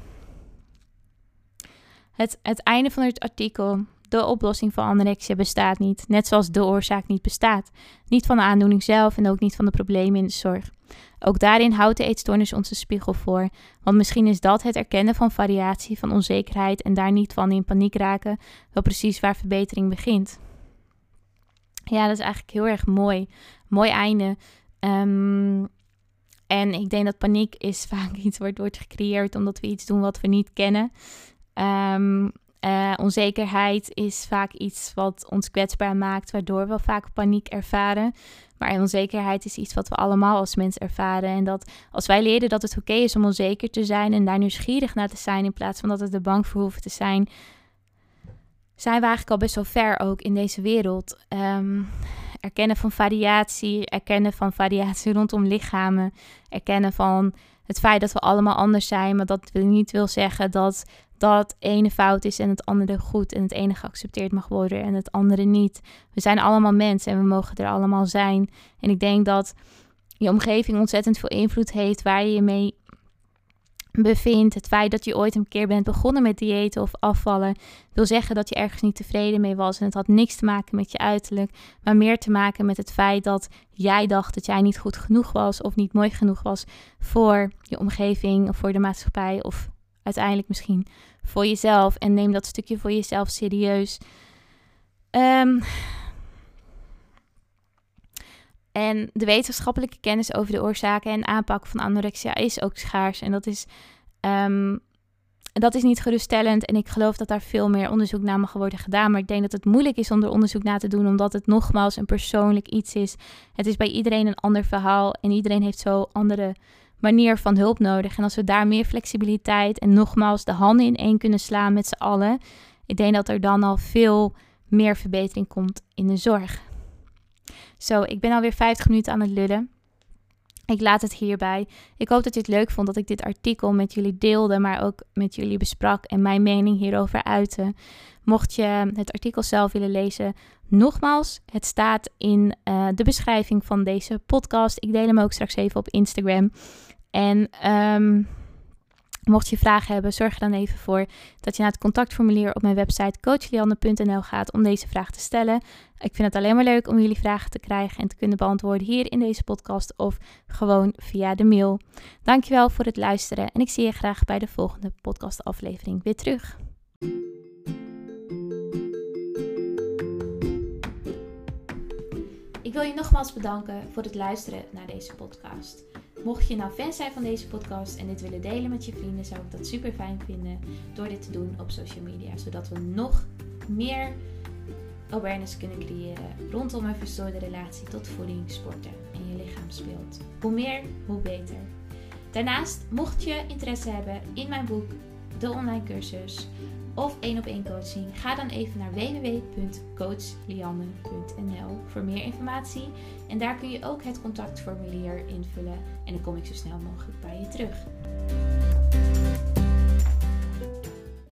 het, het einde van het artikel. De oplossing van anorexia bestaat niet. Net zoals de oorzaak niet bestaat. Niet van de aandoening zelf en ook niet van de problemen in de zorg. Ook daarin houdt de eetstoornis onze spiegel voor. Want misschien is dat het erkennen van variatie, van onzekerheid en daar niet van in paniek raken, wel precies waar verbetering begint. Ja, dat is eigenlijk heel erg mooi. Mooi einde. Um, en ik denk dat paniek is vaak iets wat wordt gecreëerd omdat we iets doen wat we niet kennen. Um, uh, onzekerheid is vaak iets wat ons kwetsbaar maakt, waardoor we vaak paniek ervaren. Maar onzekerheid is iets wat we allemaal als mens ervaren. En dat als wij leren dat het oké is om onzeker te zijn en daar nieuwsgierig naar te zijn, in plaats van dat het er bang voor hoeven te zijn, zijn we eigenlijk al best wel ver ook in deze wereld. Um, erkennen van variatie, erkennen van variatie rondom lichamen, erkennen van het feit dat we allemaal anders zijn, maar dat niet wil zeggen dat dat ene fout is en het andere goed en het ene geaccepteerd mag worden en het andere niet. We zijn allemaal mensen en we mogen er allemaal zijn. En ik denk dat je omgeving ontzettend veel invloed heeft waar je je mee bevindt. Het feit dat je ooit een keer bent begonnen met diëten of afvallen, wil zeggen dat je ergens niet tevreden mee was. En het had niks te maken met je uiterlijk, maar meer te maken met het feit dat jij dacht dat jij niet goed genoeg was of niet mooi genoeg was voor je omgeving of voor de maatschappij of uiteindelijk misschien voor jezelf. En neem dat stukje voor jezelf serieus. Um, en de wetenschappelijke kennis over de oorzaken en aanpak van anorexia is ook schaars. En dat is, um, dat is niet geruststellend. En ik geloof dat daar veel meer onderzoek naar mag worden gedaan. Maar ik denk dat het moeilijk is om er onderzoek naar te doen, omdat het nogmaals een persoonlijk iets is. Het is bij iedereen een ander verhaal. En iedereen heeft zo andere manier van hulp nodig. En als we daar meer flexibiliteit en nogmaals de handen in één kunnen slaan met z'n allen, ik denk dat er dan al veel meer verbetering komt in de zorg. Zo, ik ben alweer 50 minuten aan het lullen. Ik laat het hierbij. Ik hoop dat je het leuk vond dat ik dit artikel met jullie deelde, maar ook met jullie besprak en mijn mening hierover uitte. Mocht je het artikel zelf willen lezen, nogmaals, het staat in uh, de beschrijving van deze podcast. Ik deel hem ook straks even op Instagram. En um, Mocht je vragen hebben, zorg er dan even voor dat je naar het contactformulier op mijn website coachlianne.nl gaat om deze vraag te stellen. Ik vind het alleen maar leuk om jullie vragen te krijgen en te kunnen beantwoorden hier in deze podcast of gewoon via de mail. Dankjewel voor het luisteren en ik zie je graag bij de volgende podcastaflevering weer terug. Ik wil je nogmaals bedanken voor het luisteren naar deze podcast. Mocht je nou fan zijn van deze podcast en dit willen delen met je vrienden, zou ik dat super fijn vinden door dit te doen op social media. Zodat we nog meer awareness kunnen creëren rondom een verstoorde relatie tot voeding, sporten en je lichaam speelt. Hoe meer, hoe beter. Daarnaast, mocht je interesse hebben in mijn boek, de online cursus of één op één coaching, ga dan even naar www.coachlianne.nl voor meer informatie. En daar kun je ook het contactformulier invullen en dan kom ik zo snel mogelijk bij je terug.